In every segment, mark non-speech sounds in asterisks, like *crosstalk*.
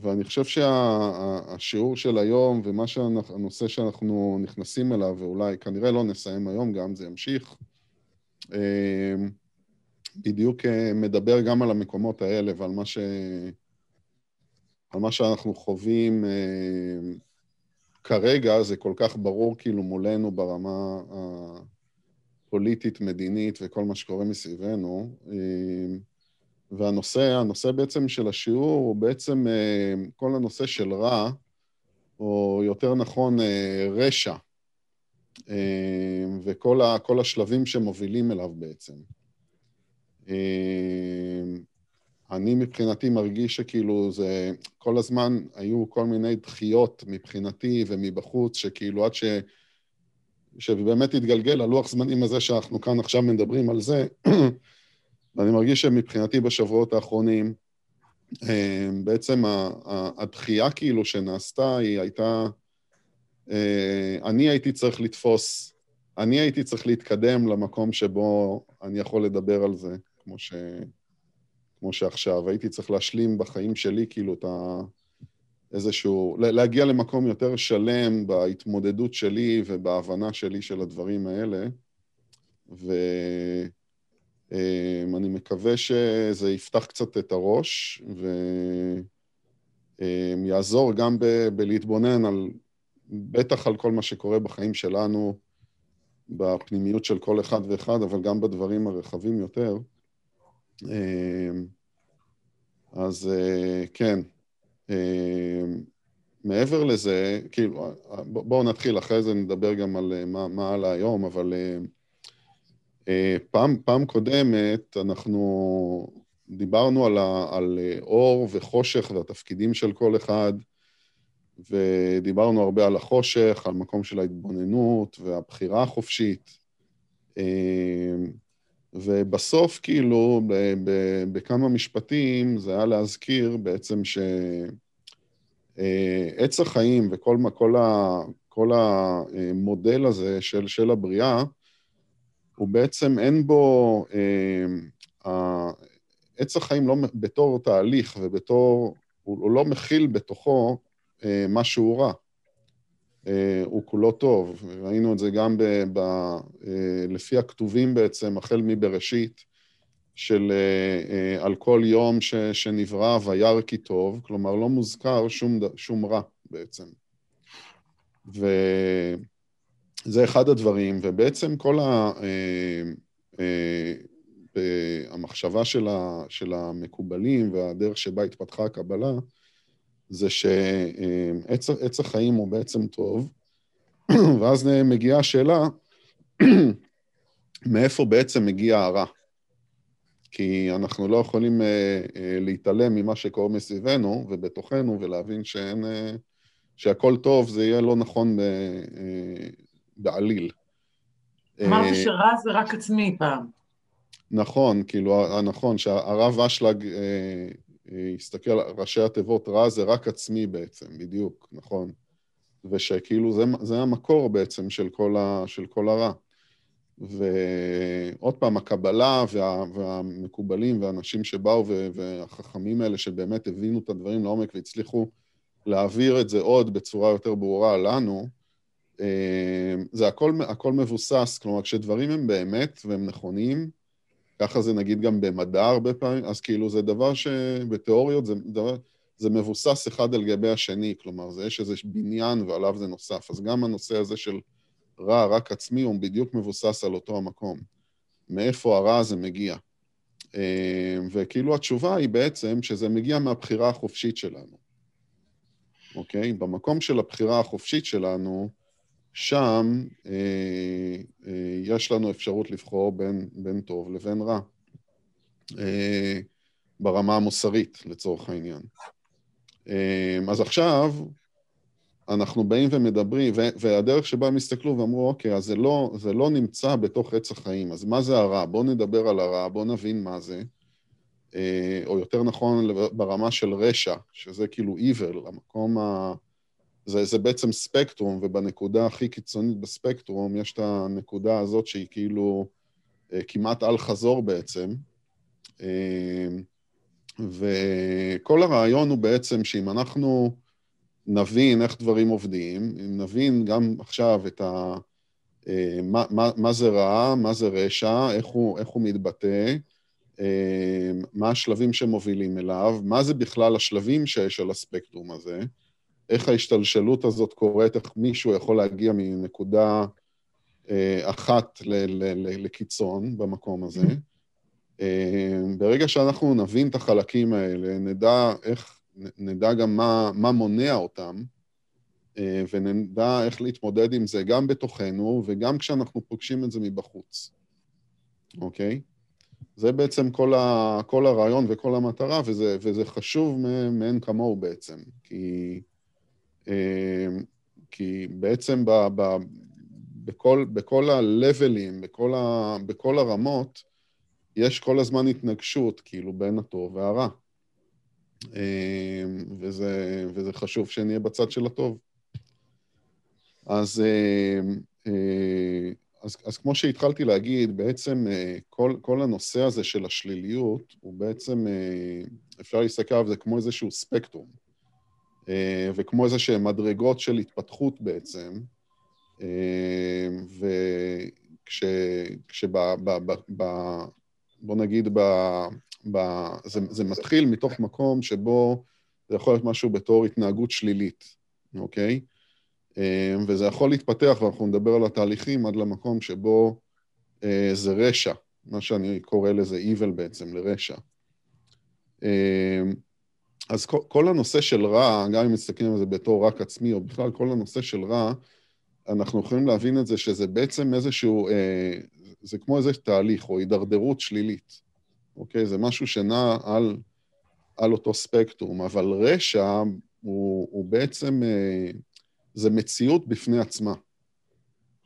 ואני חושב שהשיעור שה, של היום ומה שהנושא שאנחנו נכנסים אליו, ואולי כנראה לא נסיים היום גם, זה ימשיך, אה, בדיוק אה, מדבר גם על המקומות האלה ועל מה, ש... מה שאנחנו חווים אה, כרגע, זה כל כך ברור כאילו מולנו ברמה הפוליטית-מדינית וכל מה שקורה מסביבנו. והנושא, הנושא בעצם של השיעור הוא בעצם כל הנושא של רע, או יותר נכון רשע, וכל השלבים שמובילים אליו בעצם. אני מבחינתי מרגיש שכאילו זה, כל הזמן היו כל מיני דחיות מבחינתי ומבחוץ, שכאילו עד ש... שבאמת התגלגל הלוח זמנים הזה שאנחנו כאן עכשיו מדברים על זה, ואני מרגיש שמבחינתי בשבועות האחרונים, אמ, בעצם הדחייה כאילו שנעשתה היא הייתה, אה, אני הייתי צריך לתפוס, אני הייתי צריך להתקדם למקום שבו אני יכול לדבר על זה. כמו, ש... כמו שעכשיו. הייתי צריך להשלים בחיים שלי, כאילו, את ה... איזשהו... להגיע למקום יותר שלם בהתמודדות שלי ובהבנה שלי של הדברים האלה. ואני אמ, מקווה שזה יפתח קצת את הראש, ויעזור גם ב... בלהתבונן על... בטח על כל מה שקורה בחיים שלנו, בפנימיות של כל אחד ואחד, אבל גם בדברים הרחבים יותר. אמ, אז אה, כן, אמ, מעבר לזה, כאילו, בואו נתחיל, אחרי זה נדבר גם על אה, מה, מה הלאה היום, אבל אה, פעם, פעם קודמת אנחנו דיברנו על, ה, על אור וחושך והתפקידים של כל אחד, ודיברנו הרבה על החושך, על מקום של ההתבוננות והבחירה החופשית. אמ, ובסוף, כאילו, ב- ב- בכמה משפטים, זה היה להזכיר בעצם שעץ אה, החיים וכל כל ה, כל המודל הזה של, של הבריאה, הוא בעצם אין בו, אה, עץ החיים לא, בתור תהליך ובתור, הוא, הוא לא מכיל בתוכו אה, משהו רע. אה, הוא כולו טוב. ראינו את זה גם ב, ב, אה, לפי הכתובים בעצם, החל מבראשית, של אה, על כל יום ש, שנברא וירא כי טוב, כלומר לא מוזכר שום, שום רע בעצם. וזה אחד הדברים, ובעצם כל ה... המחשבה של, ה, של המקובלים והדרך שבה התפתחה הקבלה, זה שעץ החיים הוא בעצם טוב, *clears throat* ואז מגיעה השאלה, *clears throat* מאיפה בעצם מגיע הרע? כי אנחנו לא יכולים להתעלם ממה שקורה מסביבנו ובתוכנו ולהבין שאין, שהכל טוב, זה יהיה לא נכון בעליל. אמרת שרע זה רק עצמי פעם. נכון, כאילו, נכון, שהרב אשלג הסתכל על ראשי התיבות רע זה רק עצמי בעצם, בדיוק, נכון. ושכאילו זה, זה המקור בעצם של כל, ה, של כל הרע. ועוד פעם, הקבלה וה, והמקובלים והאנשים שבאו והחכמים האלה שבאמת הבינו את הדברים לעומק והצליחו להעביר את זה עוד בצורה יותר ברורה לנו, אה, זה הכל, הכל מבוסס, כלומר, כשדברים הם באמת והם נכונים, ככה זה נגיד גם במדע הרבה פעמים, אז כאילו זה דבר שבתיאוריות זה דבר, זה מבוסס אחד על גבי השני, כלומר, זה יש איזה בניין ועליו זה נוסף. אז גם הנושא הזה של רע, רק עצמי, הוא בדיוק מבוסס על אותו המקום. מאיפה הרע הזה מגיע. אה, וכאילו התשובה היא בעצם שזה מגיע מהבחירה החופשית שלנו, אוקיי? במקום של הבחירה החופשית שלנו, שם אה, אה, יש לנו אפשרות לבחור בין, בין טוב לבין רע, אה, ברמה המוסרית, לצורך העניין. אה, אז עכשיו אנחנו באים ומדברים, והדרך שבה הם הסתכלו ואמרו, אוקיי, אז זה לא, זה לא נמצא בתוך עץ החיים, אז מה זה הרע? בואו נדבר על הרע, בואו נבין מה זה. אה, או יותר נכון, ברמה של רשע, שזה כאילו evil, המקום ה... זה, זה בעצם ספקטרום, ובנקודה הכי קיצונית בספקטרום יש את הנקודה הזאת שהיא כאילו אה, כמעט אל חזור בעצם. אה, וכל הרעיון הוא בעצם שאם אנחנו נבין איך דברים עובדים, אם נבין גם עכשיו את ה... אה, מה, מה, מה זה רע, מה זה רשע, איך הוא, איך הוא מתבטא, אה, מה השלבים שמובילים אליו, מה זה בכלל השלבים שיש על הספקטרום הזה, איך ההשתלשלות הזאת קורית, איך מישהו יכול להגיע מנקודה אה, אחת לקיצון במקום הזה. ברגע שאנחנו נבין את החלקים האלה, נדע איך, נדע גם מה, מה מונע אותם, אה, ונדע איך להתמודד עם זה גם בתוכנו וגם כשאנחנו פוגשים את זה מבחוץ, אוקיי? זה בעצם כל, ה, כל הרעיון וכל המטרה, וזה, וזה חשוב מאין כמוהו בעצם, כי, אה, כי בעצם ב, ב, בכל, בכל ה-לבלים, בכל, ה, בכל הרמות, יש כל הזמן התנגשות, כאילו, בין הטוב והרע. אה, וזה, וזה חשוב שנהיה בצד של הטוב. אז, אה, אה, אז, אז כמו שהתחלתי להגיד, בעצם אה, כל, כל הנושא הזה של השליליות, הוא בעצם, אפשר להסתכל עליו זה כמו איזשהו ספקטרום, וכמו איזה שהן מדרגות של התפתחות בעצם, וכש... ב, ב, בוא נגיד, ב, ב, זה, זה מתחיל מתוך מקום שבו זה יכול להיות משהו בתור התנהגות שלילית, אוקיי? אה, וזה יכול להתפתח, ואנחנו נדבר על התהליכים, עד למקום שבו אה, זה רשע, מה שאני קורא לזה evil בעצם, לרשע. אה, אז כל, כל הנושא של רע, גם אם מסתכלים על זה בתור רק עצמי, או בכלל כל הנושא של רע, אנחנו יכולים להבין את זה שזה בעצם איזשהו, זה כמו איזה תהליך או הידרדרות שלילית, אוקיי? זה משהו שנע על, על אותו ספקטרום, אבל רשע הוא, הוא בעצם... זה מציאות בפני עצמה.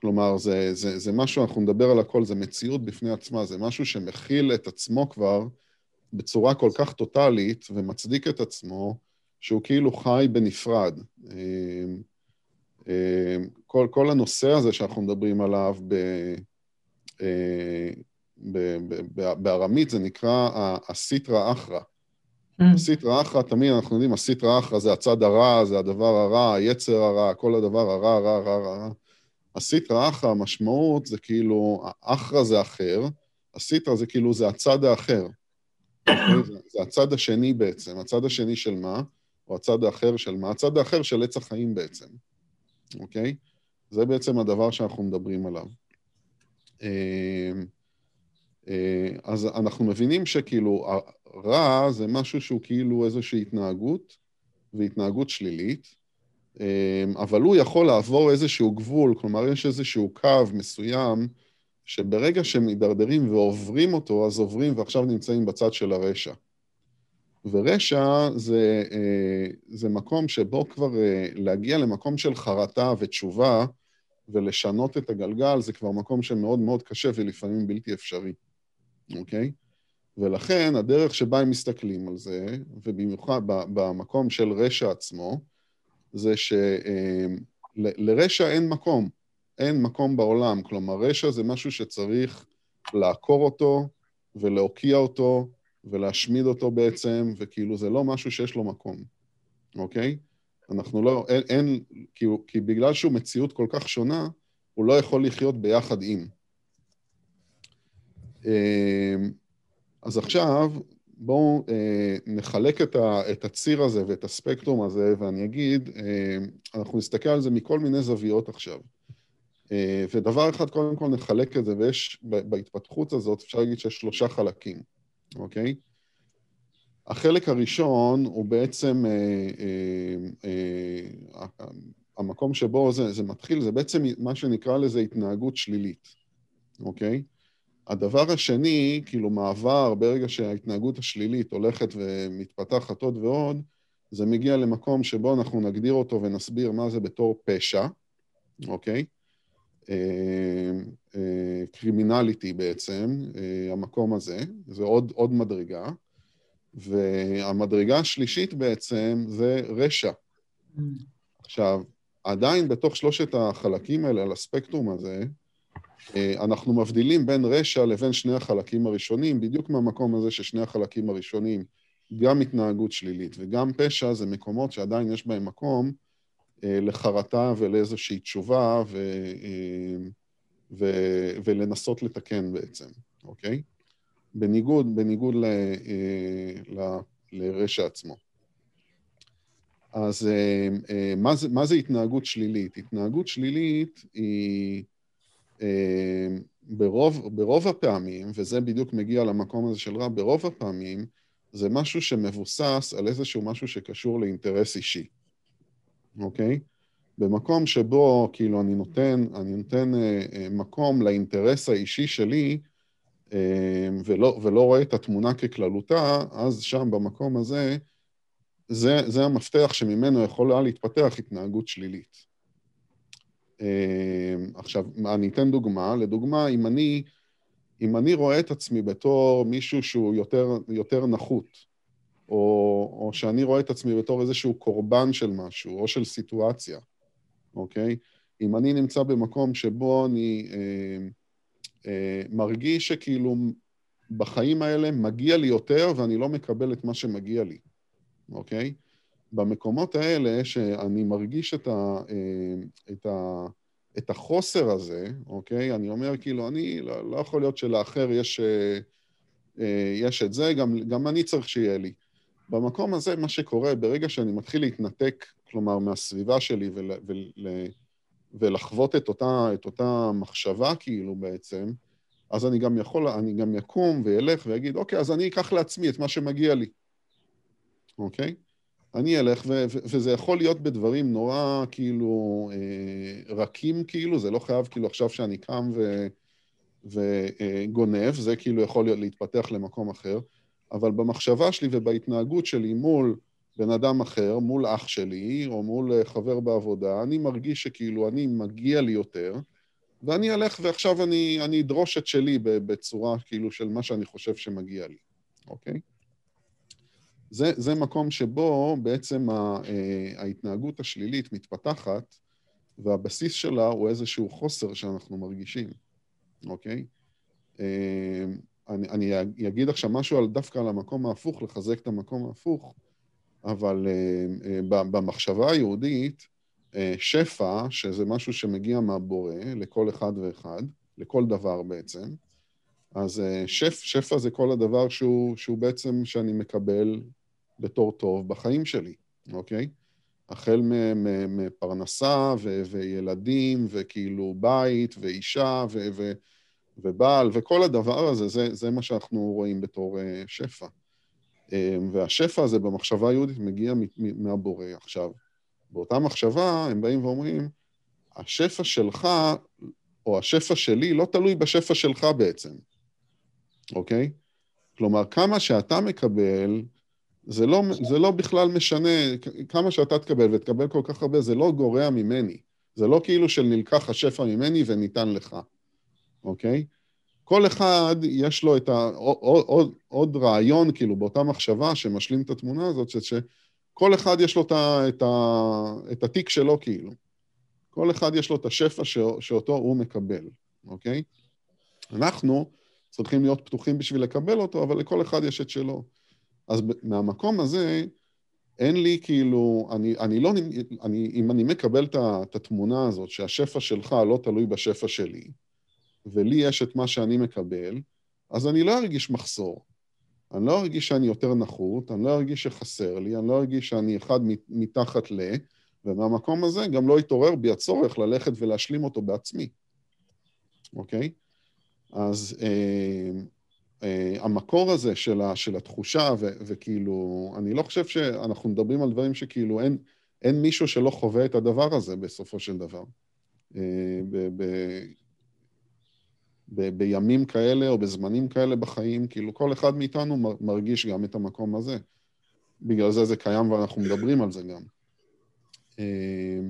כלומר, זה, זה, זה משהו, אנחנו נדבר על הכל, זה מציאות בפני עצמה, זה משהו שמכיל את עצמו כבר בצורה כל כך טוטאלית ומצדיק את עצמו, שהוא כאילו חי בנפרד. אמ, אמ, כל, כל הנושא הזה שאנחנו מדברים עליו ב, אה, ב, ב, ב, בארמית זה נקרא הסיטרא אחרא. Mm. הסיטרא אחרא, תמיד אנחנו יודעים, הסיטרא אחרא זה הצד הרע, זה הדבר הרע, היצר הרע, כל הדבר הרע, רע, רע, רע. הסיטרא אחרא, המשמעות זה כאילו, אחרא זה אחר, הסיטרא זה כאילו, זה הצד האחר. אוקיי? זה, הצד השני בעצם, הצד השני של מה? או הצד האחר של מה? הצד האחר של עץ החיים בעצם, אוקיי? זה בעצם הדבר שאנחנו מדברים עליו. אמ, אה, אז אנחנו מבינים שכאילו רע זה משהו שהוא כאילו איזושהי התנהגות, והתנהגות שלילית, אה, אבל הוא יכול לעבור איזשהו גבול, כלומר יש איזשהו קו מסוים, שברגע שמידרדרים ועוברים אותו, אז עוברים ועכשיו נמצאים בצד של הרשע. ורשע זה, אה, זה מקום שבו כבר להגיע למקום של חרטה ותשובה ולשנות את הגלגל, זה כבר מקום שמאוד מאוד קשה ולפעמים בלתי אפשרי. אוקיי? ולכן הדרך שבה הם מסתכלים על זה, ובמיוחד במקום של רשע עצמו, זה שלרשע אין מקום, אין מקום בעולם. כלומר, רשע זה משהו שצריך לעקור אותו ולהוקיע אותו ולהשמיד אותו בעצם, וכאילו זה לא משהו שיש לו מקום, אוקיי? אנחנו לא, אין, אין כי, כי בגלל שהוא מציאות כל כך שונה, הוא לא יכול לחיות ביחד עם. אמ, אז עכשיו בואו אה, נחלק את, ה, את הציר הזה ואת הספקטרום הזה, ואני אגיד, אה, אנחנו נסתכל על זה מכל מיני זוויות עכשיו. אה, ודבר אחד, קודם כל נחלק את זה, ויש, בהתפתחות הזאת, אפשר להגיד שיש שלושה חלקים, אוקיי? החלק הראשון הוא בעצם, אה, אה, אה, המקום שבו זה, זה מתחיל, זה בעצם מה שנקרא לזה התנהגות שלילית, אוקיי? הדבר השני, כאילו מעבר, ברגע שההתנהגות השלילית הולכת ומתפתחת עוד ועוד, זה מגיע למקום שבו אנחנו נגדיר אותו ונסביר מה זה בתור פשע, אוקיי? קרימינליטי אה, אה, בעצם, אה, המקום הזה, זה עוד, עוד מדרגה. והמדרגה השלישית בעצם זה רשע. Mm. עכשיו, עדיין בתוך שלושת החלקים האלה, על הספקטרום הזה, אנחנו מבדילים בין רשע לבין שני החלקים הראשונים, בדיוק מהמקום הזה ששני החלקים הראשונים גם התנהגות שלילית וגם פשע זה מקומות שעדיין יש בהם מקום לחרטה ולאיזושהי תשובה ו, אה, ו, ולנסות לתקן בעצם, אוקיי? בניגוד, בניגוד ל, אה, ל, לרשע עצמו. אז אה, אה, מה זה, מה זה התנהגות שלילית? התנהגות שלילית היא אה, ברוב, ברוב הפעמים, וזה בדיוק מגיע למקום הזה של רע, ברוב הפעמים זה משהו שמבוסס על איזשהו משהו שקשור לאינטרס אישי, אוקיי? במקום שבו כאילו אני נותן, אני נותן אה, אה, מקום לאינטרס האישי שלי אה, ולא, ולא רואה את התמונה ככללותה, אז שם במקום הזה, זה, זה המפתח שממנו יכולה להתפתח התנהגות שלילית. אה, עכשיו, אני אתן דוגמה. לדוגמה, אם אני, אם אני רואה את עצמי בתור מישהו שהוא יותר, יותר נחות, או, או שאני רואה את עצמי בתור איזשהו קורבן של משהו, או של סיטואציה, אוקיי? אם אני נמצא במקום שבו אני אה, אה, מרגיש שכאילו בחיים האלה מגיע לי יותר ואני לא מקבל את מה שמגיע לי, אוקיי? במקומות האלה שאני מרגיש את, ה, אה, את, ה, את החוסר הזה, אוקיי? אני אומר, כאילו, אני, לא, לא יכול להיות שלאחר יש, אה, אה, יש את זה, גם, גם אני צריך שיהיה לי. במקום הזה, מה שקורה, ברגע שאני מתחיל להתנתק, כלומר, מהסביבה שלי ול, ול, ולחוות את אותה, את אותה מחשבה, כאילו, בעצם, אז אני גם יכול, אני גם יקום וילך ויגיד, אוקיי, אז אני אקח לעצמי את מה שמגיע לי, אוקיי? אני אלך, ו- ו- וזה יכול להיות בדברים נורא כאילו אה, רכים, כאילו, זה לא חייב כאילו עכשיו שאני קם וגונב, אה, זה כאילו יכול להיות להתפתח למקום אחר, אבל במחשבה שלי ובהתנהגות שלי מול בן אדם אחר, מול אח שלי, או מול אה, חבר בעבודה, אני מרגיש שכאילו אני מגיע לי יותר, ואני אלך ועכשיו אני, אני אדרוש את שלי בצורה כאילו של מה שאני חושב שמגיע לי, אוקיי? זה, זה מקום שבו בעצם אה, ההתנהגות השלילית מתפתחת, והבסיס שלה הוא איזשהו חוסר שאנחנו מרגישים, אוקיי? אני, אני אגיד עכשיו משהו על, דווקא על המקום ההפוך, לחזק את המקום ההפוך, אבל אה, במחשבה היהודית, שפע, שזה משהו שמגיע מהבורא לכל אחד ואחד, לכל דבר בעצם, אז שפ, שפע זה כל הדבר שהוא, שהוא בעצם שאני מקבל בתור טוב בחיים שלי, אוקיי? החל מפרנסה ו- וילדים וכאילו בית ואישה ו- ו- ובעל וכל הדבר הזה, זה, זה מה שאנחנו רואים בתור uh, שפע. Um, והשפע הזה במחשבה היהודית מגיע מהבורא. עכשיו, באותה מחשבה הם באים ואומרים, השפע שלך או השפע שלי לא תלוי בשפע שלך בעצם, אוקיי? כלומר, כמה שאתה מקבל, זה לא, זה לא בכלל משנה, כמה שאתה תקבל ותקבל כל כך הרבה, זה לא גורע ממני. זה לא כאילו של נלקח השפע ממני וניתן לך, אוקיי? כל אחד יש לו את ה... עוד, עוד, עוד רעיון, כאילו, באותה מחשבה שמשלים את התמונה הזאת, שכל אחד יש לו את, ה, את, ה, את התיק שלו, כאילו. כל אחד יש לו את השפע ש, שאותו הוא מקבל, אוקיי? אנחנו צריכים להיות פתוחים בשביל לקבל אותו, אבל לכל אחד יש את שלו. אז מהמקום הזה, אין לי כאילו, אני, אני לא, אני, אם אני מקבל את התמונה הזאת שהשפע שלך לא תלוי בשפע שלי, ולי יש את מה שאני מקבל, אז אני לא ארגיש מחסור. אני לא ארגיש שאני יותר נחות, אני לא ארגיש שחסר לי, אני לא ארגיש שאני אחד מתחת ל... ומהמקום הזה גם לא יתעורר בי הצורך ללכת ולהשלים אותו בעצמי, אוקיי? אז אה, אה, המקור הזה של, ה, של התחושה, ו, וכאילו, אני לא חושב שאנחנו מדברים על דברים שכאילו אין, אין מישהו שלא חווה את הדבר הזה בסופו של דבר. אה, ב, ב, ב, בימים כאלה או בזמנים כאלה בחיים, כאילו כל אחד מאיתנו מרגיש גם את המקום הזה. בגלל זה זה קיים ואנחנו מדברים על זה גם. אה,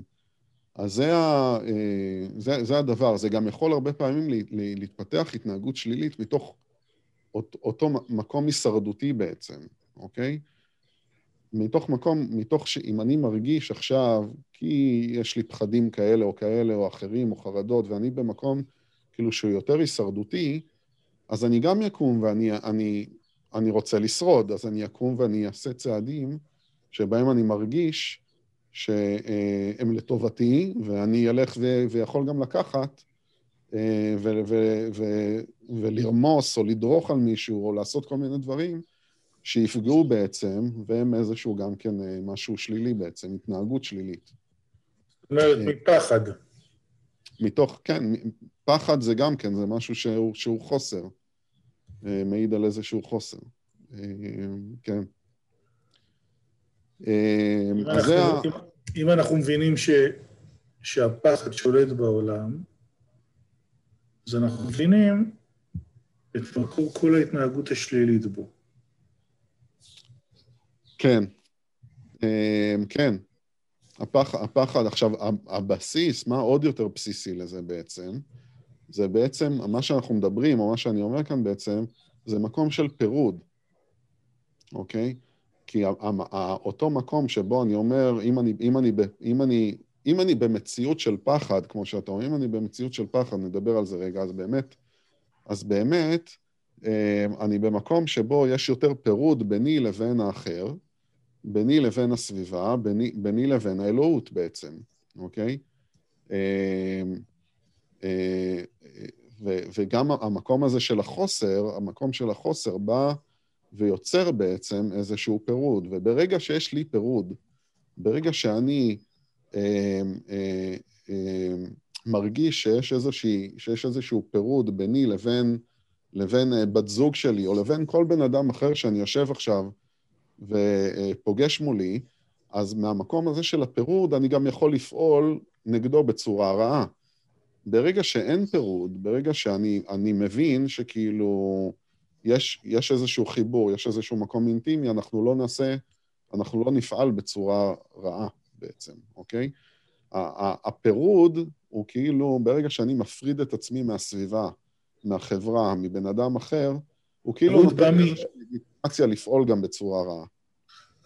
אז זה, ה, זה, זה הדבר, זה גם יכול הרבה פעמים להתפתח התנהגות שלילית מתוך אותו מקום הישרדותי בעצם, אוקיי? מתוך מקום, מתוך שאם אני מרגיש עכשיו, כי יש לי פחדים כאלה או כאלה או אחרים או חרדות, ואני במקום כאילו שהוא יותר הישרדותי, אז אני גם יקום ואני אני, אני רוצה לשרוד, אז אני אקום ואני אעשה צעדים שבהם אני מרגיש שהם לטובתי, ואני אלך ו- ויכול גם לקחת ו- ו- ו- ולרמוס או לדרוך על מישהו או לעשות כל מיני דברים שיפגעו בעצם, והם איזשהו גם כן משהו שלילי בעצם, התנהגות שלילית. זאת אומרת, מפחד. מתוך, כן, פחד זה גם כן, זה משהו שהוא, שהוא חוסר, מעיד על איזשהו חוסר. כן. אם אנחנו, זה... אם, אם אנחנו מבינים ש, שהפחד שולט בעולם, אז אנחנו מבינים את מקור כל ההתנהגות השלילית בו. כן, כן. הפח, הפחד, עכשיו, הבסיס, מה עוד יותר בסיסי לזה בעצם? זה בעצם, מה שאנחנו מדברים, או מה שאני אומר כאן בעצם, זה מקום של פירוד, אוקיי? כי אותו מקום שבו אני אומר, אם אני, אם אני, אם אני, אם אני במציאות של פחד, כמו שאתה אומר, אם אני במציאות של פחד, נדבר על זה רגע, אז באמת, אז באמת, אני במקום שבו יש יותר פירוד ביני לבין האחר, ביני לבין הסביבה, ביני, ביני לבין האלוהות בעצם, אוקיי? ו, וגם המקום הזה של החוסר, המקום של החוסר בא ויוצר בעצם איזשהו פירוד, וברגע שיש לי פירוד, ברגע שאני אה, אה, אה, מרגיש שיש, איזושהי, שיש איזשהו פירוד ביני לבין, לבין בת זוג שלי, או לבין כל בן אדם אחר שאני יושב עכשיו ופוגש מולי, אז מהמקום הזה של הפירוד אני גם יכול לפעול נגדו בצורה רעה. ברגע שאין פירוד, ברגע שאני מבין שכאילו יש, יש איזשהו חיבור, יש איזשהו מקום אינטימי, אנחנו לא נעשה, אנחנו לא נפעל בצורה רעה בעצם, אוקיי? הפירוד הוא כאילו, ברגע שאני מפריד את עצמי מהסביבה, מהחברה, מבן אדם אחר, הוא כאילו נותן איזושהי לגיטימציה לפעול גם בצורה רעה.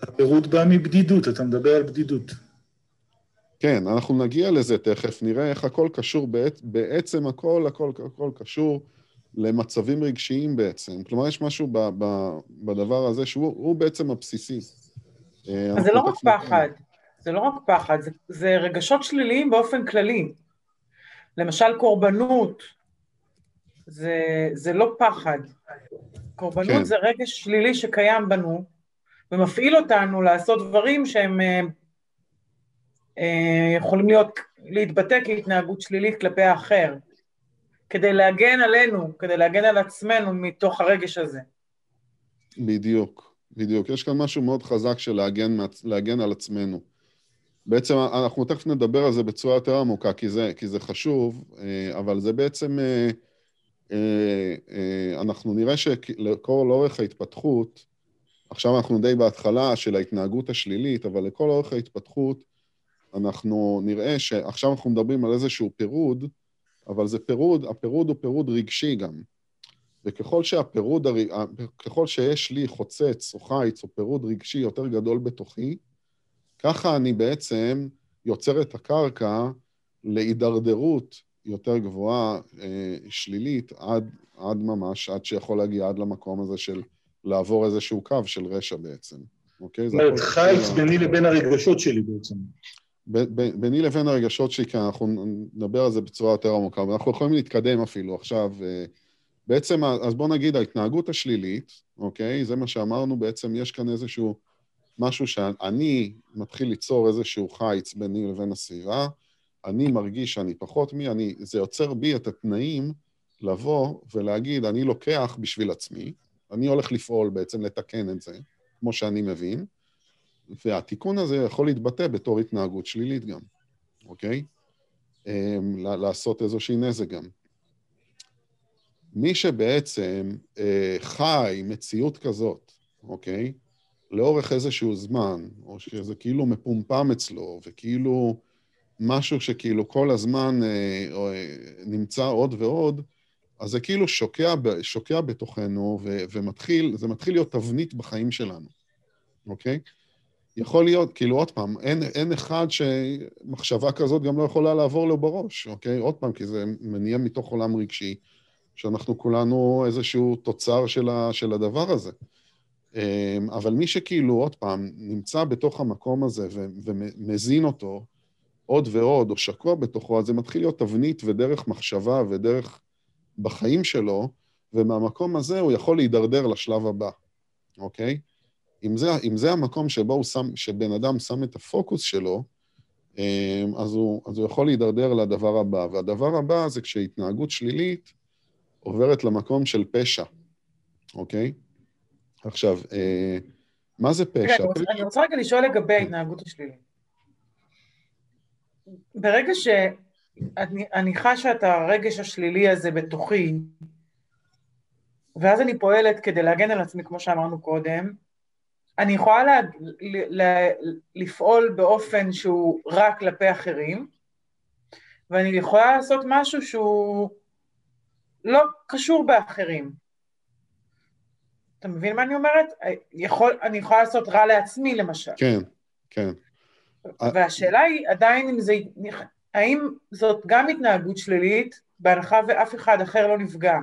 הפירוד בא מבדידות, אתה מדבר על בדידות. כן, אנחנו נגיע לזה תכף, נראה איך הכל קשור, בעת, בעצם הכל, הכל, הכל קשור למצבים רגשיים בעצם. כלומר, יש משהו ב, ב, בדבר הזה שהוא בעצם הבסיסי. אז זה לא רק פחד, זה לא רק פחד, זה, זה רגשות שליליים באופן כללי. למשל קורבנות, זה, זה לא פחד. קורבנות כן. זה רגש שלילי שקיים בנו, ומפעיל אותנו לעשות דברים שהם אה, יכולים להיות, להתבטא כהתנהגות שלילית כלפי האחר, כדי להגן עלינו, כדי להגן על עצמנו מתוך הרגש הזה. בדיוק, בדיוק. יש כאן משהו מאוד חזק של להגן, להגן על עצמנו. בעצם אנחנו תכף נדבר על זה בצורה יותר עמוקה, כי זה, כי זה חשוב, אה, אבל זה בעצם, אה, אנחנו נראה שלכל אורך ההתפתחות, עכשיו אנחנו די בהתחלה של ההתנהגות השלילית, אבל לכל אורך ההתפתחות, אנחנו נראה שעכשיו אנחנו מדברים על איזשהו פירוד, אבל זה פירוד, הפירוד הוא פירוד רגשי גם. וככל שהפירוד, ככל שיש לי חוצץ או חיץ או פירוד רגשי יותר גדול בתוכי, ככה אני בעצם יוצר את הקרקע להידרדרות יותר גבוהה, אה, שלילית, עד, עד ממש, עד שיכול להגיע עד למקום הזה של לעבור איזשהו קו של רשע בעצם. אוקיי? זאת אומרת, חיץ ביני לבין הרגשות שלי בעצם. ביני לבין הרגשות שלי, כי אנחנו נדבר על זה בצורה יותר עמוקה, ואנחנו יכולים להתקדם אפילו עכשיו. אה, בעצם, אז בואו נגיד, ההתנהגות השלילית, אוקיי? זה מה שאמרנו, בעצם יש כאן איזשהו משהו שאני מתחיל ליצור איזשהו חיץ ביני לבין הסביבה, אני מרגיש שאני פחות מי, אני, זה יוצר בי את התנאים לבוא ולהגיד, אני לוקח בשביל עצמי, אני הולך לפעול בעצם, לתקן את זה, כמו שאני מבין, והתיקון הזה יכול להתבטא בתור התנהגות שלילית גם, אוקיי? אמ, לעשות איזושהי נזק גם. מי שבעצם אה, חי מציאות כזאת, אוקיי? לאורך איזשהו זמן, או שזה כאילו מפומפם אצלו, וכאילו משהו שכאילו כל הזמן אה, אה, נמצא עוד ועוד, אז זה כאילו שוקע, שוקע בתוכנו, ו, ומתחיל, זה מתחיל להיות תבנית בחיים שלנו, אוקיי? יכול להיות, כאילו עוד פעם, אין, אין אחד שמחשבה כזאת גם לא יכולה לעבור לו בראש, אוקיי? עוד פעם, כי זה מניע מתוך עולם רגשי, שאנחנו כולנו איזשהו תוצר של, ה, של הדבר הזה. אמ, אבל מי שכאילו, עוד פעם, נמצא בתוך המקום הזה ומזין אותו עוד ועוד, או שקוע בתוכו, אז זה מתחיל להיות תבנית ודרך מחשבה ודרך בחיים שלו, ומהמקום הזה הוא יכול להידרדר לשלב הבא, אוקיי? אם זה, אם זה המקום שבו הוא שם, שבן אדם שם את הפוקוס שלו, אמ, אז הוא, אז הוא יכול להידרדר לדבר הבא. והדבר הבא זה כשהתנהגות שלילית עוברת למקום של פשע, אוקיי? עכשיו, אה, מה זה פשע? רגע, אני רוצה רגע לשאול לגבי ההתנהגות השלילית. ברגע שאני חשה את הרגש השלילי הזה בתוכי, ואז אני פועלת כדי להגן על עצמי, כמו שאמרנו קודם, אני יכולה לה, לה, לפעול באופן שהוא רק כלפי אחרים, ואני יכולה לעשות משהו שהוא לא קשור באחרים. אתה מבין מה אני אומרת? יכול, אני יכולה לעשות רע לעצמי, למשל. כן, כן. והשאלה היא עדיין אם זה, האם זאת גם התנהגות שלילית, בהנחה ואף אחד אחר לא נפגע.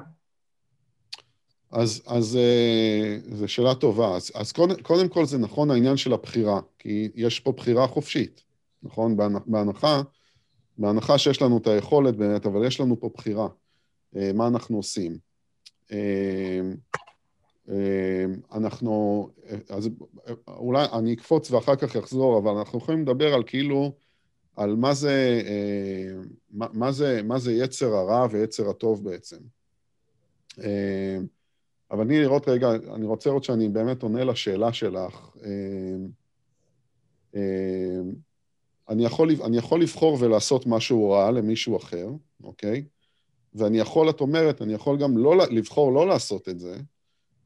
אז, אז אה, זו שאלה טובה. אז, אז קודם, קודם כל זה נכון העניין של הבחירה, כי יש פה בחירה חופשית, נכון? בהנחה, בהנחה שיש לנו את היכולת באמת, אבל יש לנו פה בחירה. אה, מה אנחנו עושים? אה, אנחנו, אז אולי אני אקפוץ ואחר כך אחזור, אבל אנחנו יכולים לדבר על כאילו, על מה זה, מה, מה זה, מה זה יצר הרע ויצר הטוב בעצם. אבל אני לראות רגע, אני רוצה לראות שאני באמת עונה לשאלה שלך. אמ, אמ, אני יכול, אני יכול לבחור ולעשות משהו רע למישהו אחר, אוקיי? ואני יכול, את אומרת, אני יכול גם לא, לבחור לא לעשות את זה,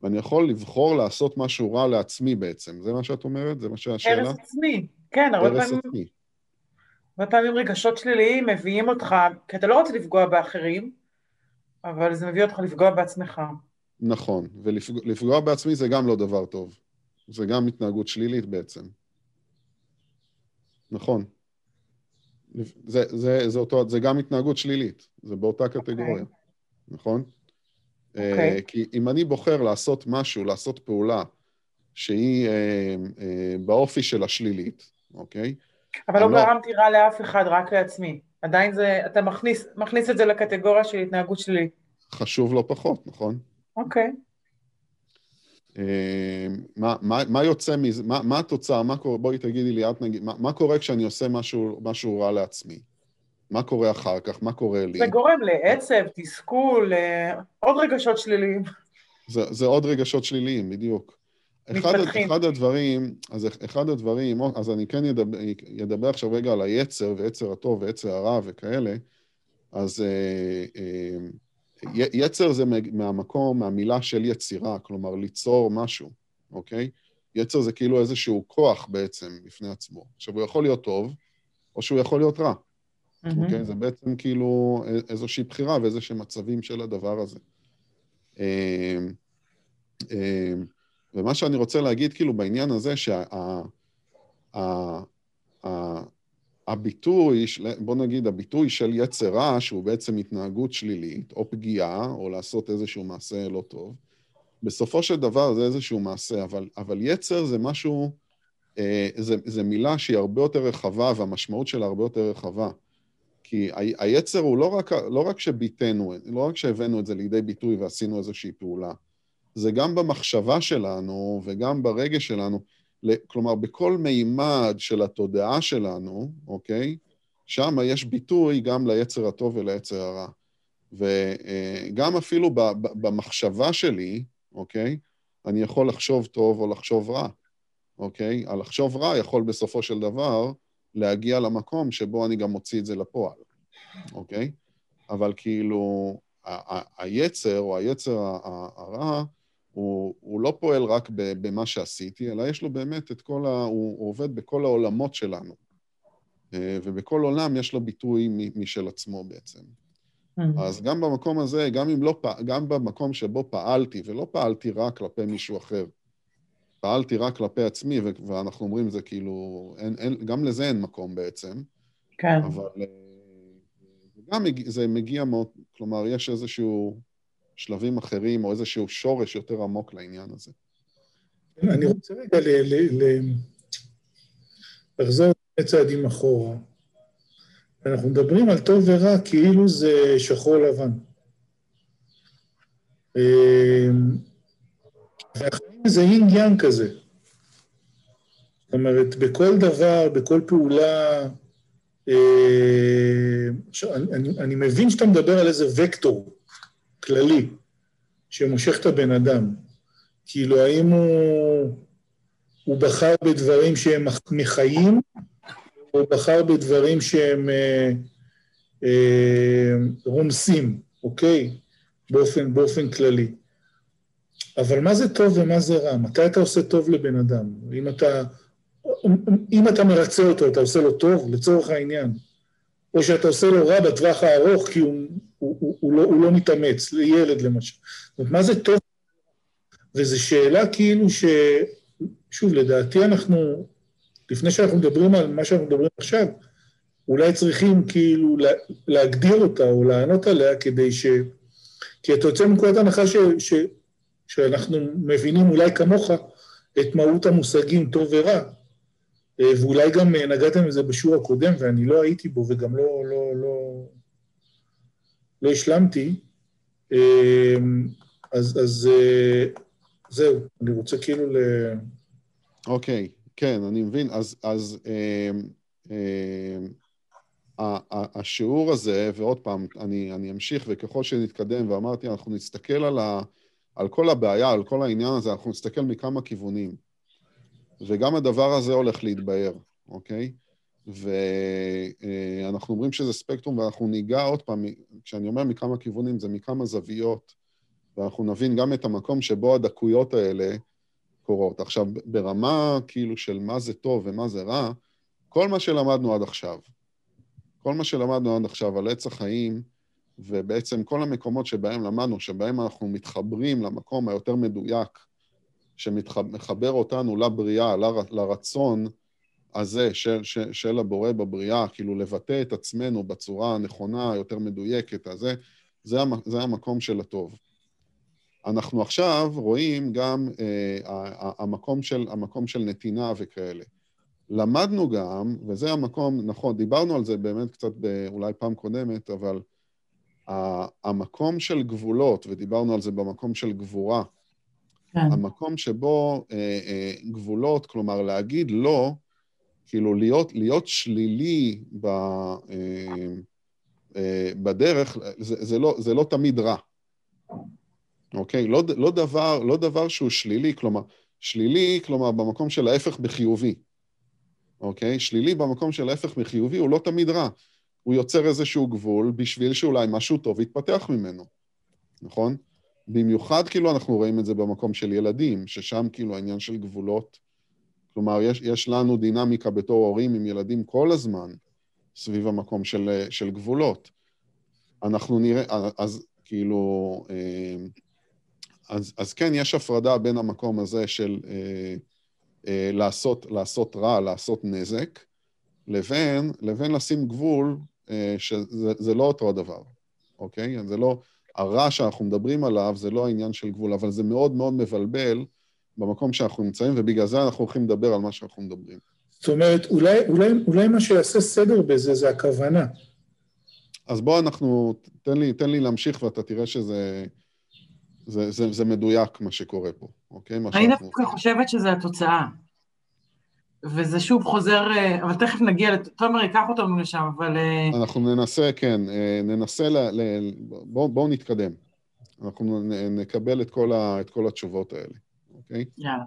ואני יכול לבחור לעשות משהו רע לעצמי בעצם. זה מה שאת אומרת? זה מה שהשאלה? הרס עצמי, כן, הרבה פעמים... עצמי. הרבה פעמים רגשות שליליים מביאים אותך, כי אתה לא רוצה לפגוע באחרים, אבל זה מביא אותך לפגוע בעצמך. נכון, ולפגוע בעצמי זה גם לא דבר טוב. זה גם התנהגות שלילית בעצם. נכון. זה, זה, זה, אותו, זה גם התנהגות שלילית, זה באותה קטגוריה, okay. נכון? Okay. Uh, אוקיי. כי אם אני בוחר לעשות משהו, לעשות פעולה שהיא uh, uh, באופי של השלילית, אוקיי? Okay? אבל לא, לא גרמתי רע לאף אחד, רק לעצמי. עדיין זה, אתה מכניס, מכניס את זה לקטגוריה של התנהגות שלילית. חשוב לא פחות, נכון? אוקיי. אה, מה, מה, מה יוצא מזה, מה, מה התוצאה, מה קורה, בואי תגידי לי, את נגיד, מה, מה קורה כשאני עושה משהו, משהו רע לעצמי? מה קורה אחר כך? מה קורה לי? זה גורם לעצב, תסכול, עוד רגשות שליליים. זה, זה עוד רגשות שליליים, בדיוק. אחד, אחד הדברים, אז אחד הדברים, אז אני כן ידבר, ידבר עכשיו רגע על היצר, ויצר הטוב, ויצר הרע וכאלה, אז אה, אה, יצר זה מהמקום, מהמילה של יצירה, כלומר ליצור משהו, אוקיי? יצר זה כאילו איזשהו כוח בעצם בפני עצמו. עכשיו, הוא יכול להיות טוב, או שהוא יכול להיות רע. Mm-hmm. אוקיי? זה בעצם כאילו איזושהי בחירה ואיזשהם מצבים של הדבר הזה. אמ, אמ, ומה שאני רוצה להגיד כאילו בעניין הזה, שה... הביטוי, בוא נגיד, הביטוי של יצר רע, שהוא בעצם התנהגות שלילית, או פגיעה, או לעשות איזשהו מעשה לא טוב, בסופו של דבר זה איזשהו מעשה, אבל, אבל יצר זה משהו, אה, זה, זה מילה שהיא הרבה יותר רחבה, והמשמעות שלה הרבה יותר רחבה. כי ה, היצר הוא לא רק, לא רק שביטאנו, לא רק שהבאנו את זה לידי ביטוי ועשינו איזושהי פעולה, זה גם במחשבה שלנו וגם ברגש שלנו. כלומר, בכל מימד של התודעה שלנו, אוקיי? שם יש ביטוי גם ליצר הטוב וליצר הרע. וגם אפילו במחשבה שלי, אוקיי? אני יכול לחשוב טוב או לחשוב רע, אוקיי? הלחשוב רע יכול בסופו של דבר להגיע למקום שבו אני גם מוציא את זה לפועל, אוקיי? אבל כאילו, היצר או היצר הרע, הוא, הוא לא פועל רק במה שעשיתי, אלא יש לו באמת את כל ה... הוא, הוא עובד בכל העולמות שלנו. אה, ובכל עולם יש לו ביטוי משל עצמו בעצם. Mm-hmm. אז גם במקום הזה, גם אם לא, גם במקום שבו פעלתי, ולא פעלתי רק כלפי מישהו אחר, פעלתי רק כלפי עצמי, ואנחנו אומרים זה כאילו, אין, אין, גם לזה אין מקום בעצם. כן. אבל אה, גם זה מגיע מאוד, כלומר, יש איזשהו שלבים אחרים, או איזשהו שורש יותר עמוק לעניין הזה. אני רוצה רגע לחזור שני צעדים אחורה. אנחנו מדברים על טוב ורע כאילו זה שחור לבן. אמ, והחיים זה יינג יאנג כזה. זאת אומרת, בכל דבר, בכל פעולה, עכשיו, אני, אני מבין שאתה מדבר על איזה וקטור כללי שמושך את הבן אדם. כאילו, האם הוא, הוא בחר בדברים שהם מחיים, או בחר בדברים שהם אה, אה, רומסים, אוקיי? באופן, באופן כללי. אבל מה זה טוב ומה זה רע? מתי אתה עושה טוב לבן אדם? אם אתה, אם אתה מרצה אותו, אתה עושה לו טוב, לצורך העניין. או שאתה עושה לו רע בטווח הארוך כי הוא, הוא, הוא, הוא, לא, הוא לא מתאמץ, לילד למשל. זאת אומרת, מה זה טוב? וזו שאלה כאילו ש... שוב, לדעתי אנחנו, לפני שאנחנו מדברים על מה שאנחנו מדברים עכשיו, אולי צריכים כאילו להגדיר אותה או לענות עליה כדי ש... כי אתה יוצא מנקודת הנחה ש... ש... שאנחנו מבינים אולי כמוך את מהות המושגים טוב ורע, אה, ואולי גם נגעתם בזה בשיעור הקודם ואני לא הייתי בו וגם לא, לא, לא, לא השלמתי, אה, אז, אז אה, זהו, אני רוצה כאילו ל... אוקיי, okay, כן, אני מבין. אז, אז אה, אה, השיעור הזה, ועוד פעם, אני, אני אמשיך, וככל שנתקדם, ואמרתי, אנחנו נסתכל על, ה, על כל הבעיה, על כל העניין הזה, אנחנו נסתכל מכמה כיוונים. וגם הדבר הזה הולך להתבהר, אוקיי? ואנחנו אומרים שזה ספקטרום, ואנחנו ניגע עוד פעם, כשאני אומר מכמה כיוונים, זה מכמה זוויות, ואנחנו נבין גם את המקום שבו הדקויות האלה קורות. עכשיו, ברמה כאילו של מה זה טוב ומה זה רע, כל מה שלמדנו עד עכשיו, כל מה שלמדנו עד עכשיו על עץ החיים, ובעצם כל המקומות שבהם למדנו, שבהם אנחנו מתחברים למקום היותר מדויק, שמחבר אותנו לבריאה, ל, לרצון הזה של, של, של הבורא בבריאה, כאילו לבטא את עצמנו בצורה הנכונה, היותר מדויקת, הזה, זה, זה המקום של הטוב. אנחנו עכשיו רואים גם אה, המקום, של, המקום של נתינה וכאלה. למדנו גם, וזה המקום, נכון, דיברנו על זה באמת קצת אולי פעם קודמת, אבל המקום של גבולות, ודיברנו על זה במקום של גבורה, כן. המקום שבו אה, אה, גבולות, כלומר להגיד לא, כאילו להיות, להיות שלילי ב, אה, אה, בדרך, זה, זה, לא, זה לא תמיד רע. אוקיי? לא, לא, דבר, לא דבר שהוא שלילי, כלומר, שלילי, כלומר, במקום של ההפך בחיובי. אוקיי? שלילי במקום של ההפך מחיובי הוא לא תמיד רע. הוא יוצר איזשהו גבול בשביל שאולי משהו טוב יתפתח ממנו, נכון? במיוחד כאילו אנחנו רואים את זה במקום של ילדים, ששם כאילו העניין של גבולות, כלומר, יש, יש לנו דינמיקה בתור הורים עם ילדים כל הזמן סביב המקום של, של גבולות. אנחנו נראה, אז כאילו, אה, אז, אז כן, יש הפרדה בין המקום הזה של אה, אה, לעשות, לעשות רע, לעשות נזק, לבין, לבין לשים גבול, אה, שזה לא אותו הדבר, אוקיי? זה לא, הרע שאנחנו מדברים עליו זה לא העניין של גבול, אבל זה מאוד מאוד מבלבל במקום שאנחנו נמצאים, ובגלל זה אנחנו הולכים לדבר על מה שאנחנו מדברים. זאת אומרת, אולי, אולי, אולי מה שיעשה סדר בזה זה הכוונה. אז בוא אנחנו, תן לי, תן לי להמשיך ואתה תראה שזה זה, זה, זה מדויק מה שקורה פה, אוקיי? אני דווקא חושבת שזה התוצאה. וזה שוב חוזר, אה, אבל תכף נגיע, תומר ייקח אותנו לשם, אבל... אה, אנחנו ננסה, כן, אה, ננסה, ל, ל, בואו בוא נתקדם. אנחנו נקבל את כל, ה, את כל התשובות האלה, אוקיי? יאללה.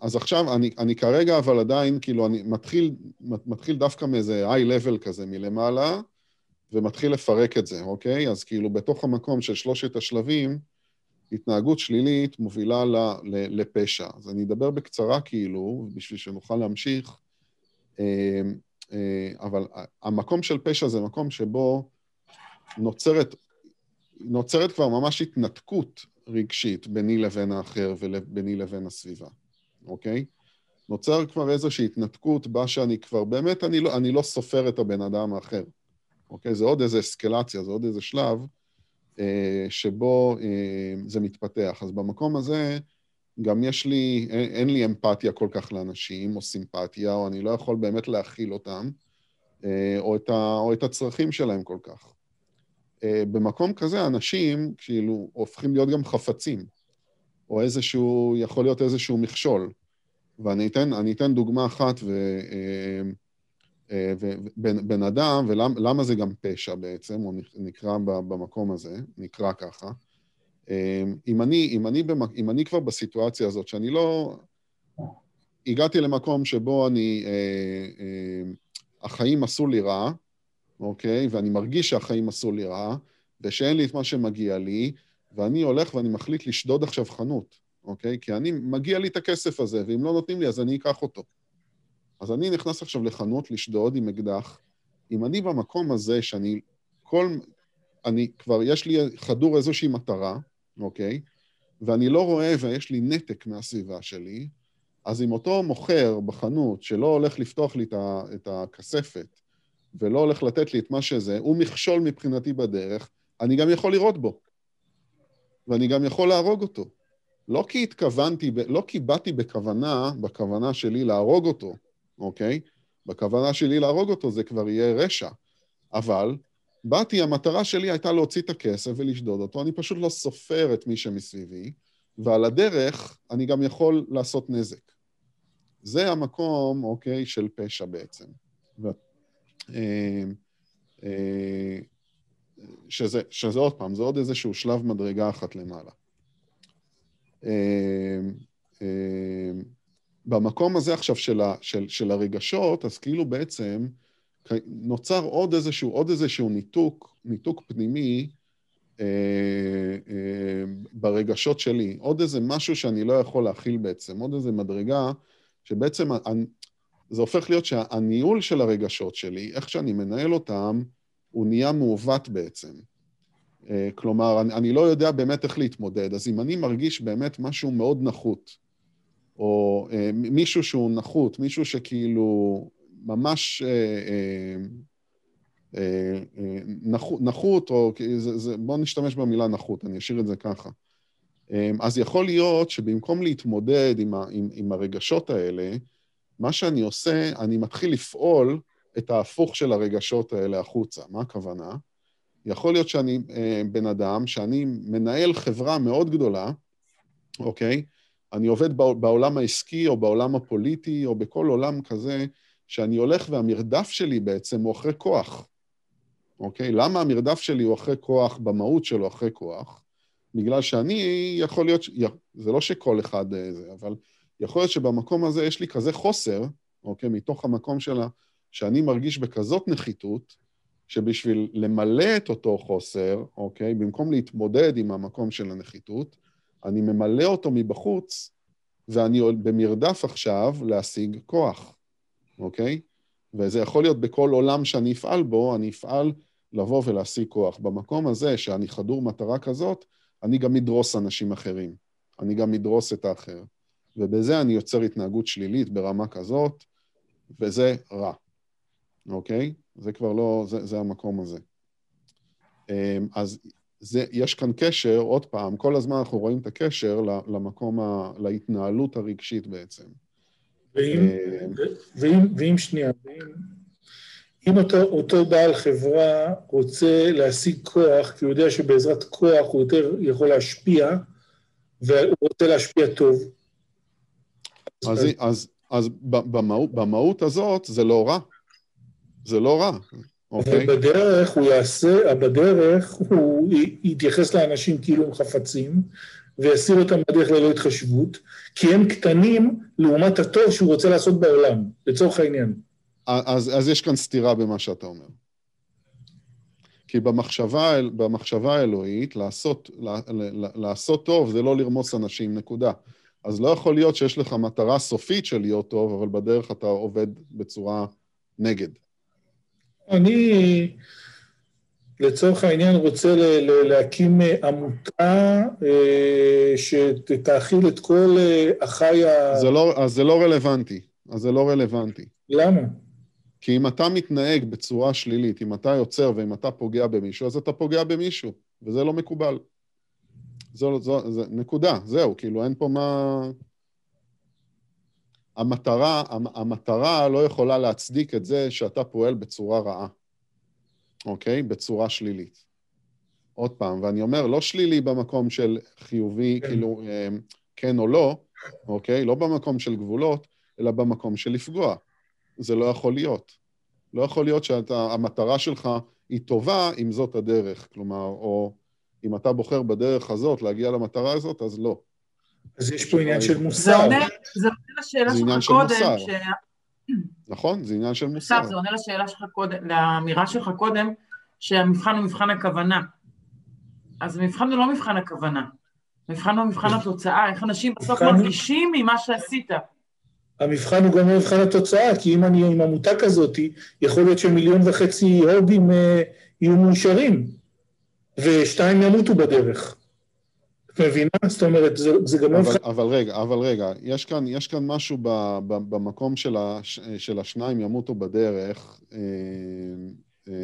אז עכשיו, אני, אני כרגע, אבל עדיין, כאילו, אני מתחיל, מתחיל דווקא מאיזה היי-לבל כזה מלמעלה, ומתחיל לפרק את זה, אוקיי? אז כאילו בתוך המקום של שלושת השלבים, התנהגות שלילית מובילה ל, ל, לפשע. אז אני אדבר בקצרה כאילו, בשביל שנוכל להמשיך, אה, אה, אבל המקום של פשע זה מקום שבו נוצרת, נוצרת כבר ממש התנתקות רגשית ביני לבין האחר וביני לבין הסביבה, אוקיי? נוצר כבר איזושהי התנתקות בה שאני כבר, באמת, אני לא, אני לא סופר את הבן אדם האחר. אוקיי? זה עוד איזה אסקלציה, זה עוד איזה שלב אה, שבו אה, זה מתפתח. אז במקום הזה גם יש לי, אין, אין לי אמפתיה כל כך לאנשים, או סימפתיה, או אני לא יכול באמת להכיל אותם, אה, או את, ה, או את הצרכים שלהם כל כך. אה, במקום כזה, אנשים כאילו הופכים להיות גם חפצים, או איזשהו, יכול להיות איזשהו מכשול. ואני אתן, אתן דוגמה אחת. ובן בן אדם, ולמה זה גם פשע בעצם, הוא נקרא במקום הזה, נקרא ככה. אם אני, אם, אני במק... אם אני כבר בסיטואציה הזאת, שאני לא... הגעתי למקום שבו אני... אה, אה, החיים עשו לי רע, אוקיי? ואני מרגיש שהחיים עשו לי רע, ושאין לי את מה שמגיע לי, ואני הולך ואני מחליט לשדוד עכשיו חנות, אוקיי? כי אני, מגיע לי את הכסף הזה, ואם לא נותנים לי אז אני אקח אותו. אז אני נכנס עכשיו לחנות לשדוד עם אקדח. אם אני במקום הזה שאני כל... אני כבר, יש לי חדור איזושהי מטרה, אוקיי? ואני לא רואה ויש לי נתק מהסביבה שלי, אז אם אותו מוכר בחנות שלא הולך לפתוח לי את הכספת ולא הולך לתת לי את מה שזה, הוא מכשול מבחינתי בדרך, אני גם יכול לראות בו. ואני גם יכול להרוג אותו. לא כי התכוונתי, לא כי באתי בכוונה, בכוונה שלי להרוג אותו, אוקיי? בכוונה שלי להרוג אותו זה כבר יהיה רשע. אבל באתי, המטרה שלי הייתה להוציא את הכסף ולשדוד אותו, אני פשוט לא סופר את מי שמסביבי, ועל הדרך אני גם יכול לעשות נזק. זה המקום, אוקיי, של פשע בעצם. ו... אה, שזה, שזה עוד פעם, זה עוד איזשהו שלב מדרגה אחת למעלה. אה, במקום הזה עכשיו של, ה, של, של הרגשות, אז כאילו בעצם נוצר עוד איזשהו, עוד איזשהו ניתוק, ניתוק פנימי אה, אה, ברגשות שלי, עוד איזה משהו שאני לא יכול להכיל בעצם, עוד איזה מדרגה שבעצם זה הופך להיות שהניהול של הרגשות שלי, איך שאני מנהל אותם, הוא נהיה מעוות בעצם. אה, כלומר, אני, אני לא יודע באמת איך להתמודד, אז אם אני מרגיש באמת משהו מאוד נחות, או אה, מישהו שהוא נחות, מישהו שכאילו ממש אה, אה, אה, אה, נחות, נחות, או זה, זה, בואו נשתמש במילה נחות, אני אשאיר את זה ככה. אה, אז יכול להיות שבמקום להתמודד עם, ה, עם, עם הרגשות האלה, מה שאני עושה, אני מתחיל לפעול את ההפוך של הרגשות האלה החוצה. מה הכוונה? יכול להיות שאני אה, בן אדם, שאני מנהל חברה מאוד גדולה, אוקיי? אני עובד בעולם העסקי או בעולם הפוליטי או בכל עולם כזה, שאני הולך והמרדף שלי בעצם הוא אחרי כוח, אוקיי? למה המרדף שלי הוא אחרי כוח, במהות שלו אחרי כוח? בגלל שאני, יכול להיות, זה לא שכל אחד אה, זה, אבל יכול להיות שבמקום הזה יש לי כזה חוסר, אוקיי? מתוך המקום שלה, שאני מרגיש בכזאת נחיתות, שבשביל למלא את אותו חוסר, אוקיי? במקום להתמודד עם המקום של הנחיתות, אני ממלא אותו מבחוץ, ואני במרדף עכשיו להשיג כוח, אוקיי? וזה יכול להיות בכל עולם שאני אפעל בו, אני אפעל לבוא ולהשיג כוח. במקום הזה, שאני חדור מטרה כזאת, אני גם אדרוס אנשים אחרים. אני גם אדרוס את האחר. ובזה אני יוצר התנהגות שלילית ברמה כזאת, וזה רע, אוקיי? זה כבר לא, זה, זה המקום הזה. אמ, אז זה, יש כאן קשר, עוד פעם, כל הזמן אנחנו רואים את הקשר למקום, ה, להתנהלות הרגשית בעצם. ואם, אמ, ואם, ואם שנייה, ואם, אם אותו, אותו בעל חברה רוצה להשיג כוח, כי הוא יודע שבעזרת כוח הוא יותר יכול להשפיע, והוא רוצה להשפיע טוב. אז, אז, אז, במהות, במהות הזאת זה לא רע. זה לא רע. אוקיי. בדרך הוא יעשה, בדרך הוא יתייחס לאנשים כאילו הם חפצים, ויסיר אותם בדרך ללא התחשבות, כי הם קטנים לעומת הטוב שהוא רוצה לעשות בעולם, לצורך העניין. אז, אז יש כאן סתירה במה שאתה אומר. כי במחשבה, במחשבה האלוהית, לעשות, לעשות טוב זה לא לרמוס אנשים, נקודה. אז לא יכול להיות שיש לך מטרה סופית של להיות טוב, אבל בדרך אתה עובד בצורה נגד. אני, לצורך העניין, רוצה להקים עמותה אה, שתאכיל את כל אה, אחיי ה... זה לא, אז זה לא רלוונטי. אז זה לא רלוונטי. למה? כי אם אתה מתנהג בצורה שלילית, אם אתה יוצר ואם אתה פוגע במישהו, אז אתה פוגע במישהו, וזה לא מקובל. זו, זו, זו, נקודה, זהו, כאילו אין פה מה... המטרה, המטרה לא יכולה להצדיק את זה שאתה פועל בצורה רעה, אוקיי? בצורה שלילית. עוד פעם, ואני אומר, לא שלילי במקום של חיובי, כן. כאילו, אה, כן או לא, אוקיי? לא במקום של גבולות, אלא במקום של לפגוע. זה לא יכול להיות. לא יכול להיות שהמטרה שלך היא טובה אם זאת הדרך, כלומר, או אם אתה בוחר בדרך הזאת להגיע למטרה הזאת, אז לא. אז יש פה עניין של מוסר. זה עונה, זה עונה לשאלה שלך קודם, ש... נכון, זה עניין של מוסר. זה עונה לשאלה שלך קודם, לאמירה שלך קודם, שהמבחן הוא מבחן הכוונה. אז המבחן הוא לא מבחן הכוונה. המבחן הוא מבחן התוצאה, איך אנשים בסוף מרגישים ממה שעשית. המבחן הוא גם מבחן התוצאה, כי אם אני עם עמותה כזאת, יכול להיות שמיליון וחצי הודים אה, יהיו מאושרים, ושתיים ימותו בדרך. את מבינה? זאת אומרת, זה, זה גם לא... אבל, אבל רגע, אבל רגע, יש כאן, יש כאן משהו ב, ב, במקום של, הש, של השניים ימותו בדרך, אה, אה,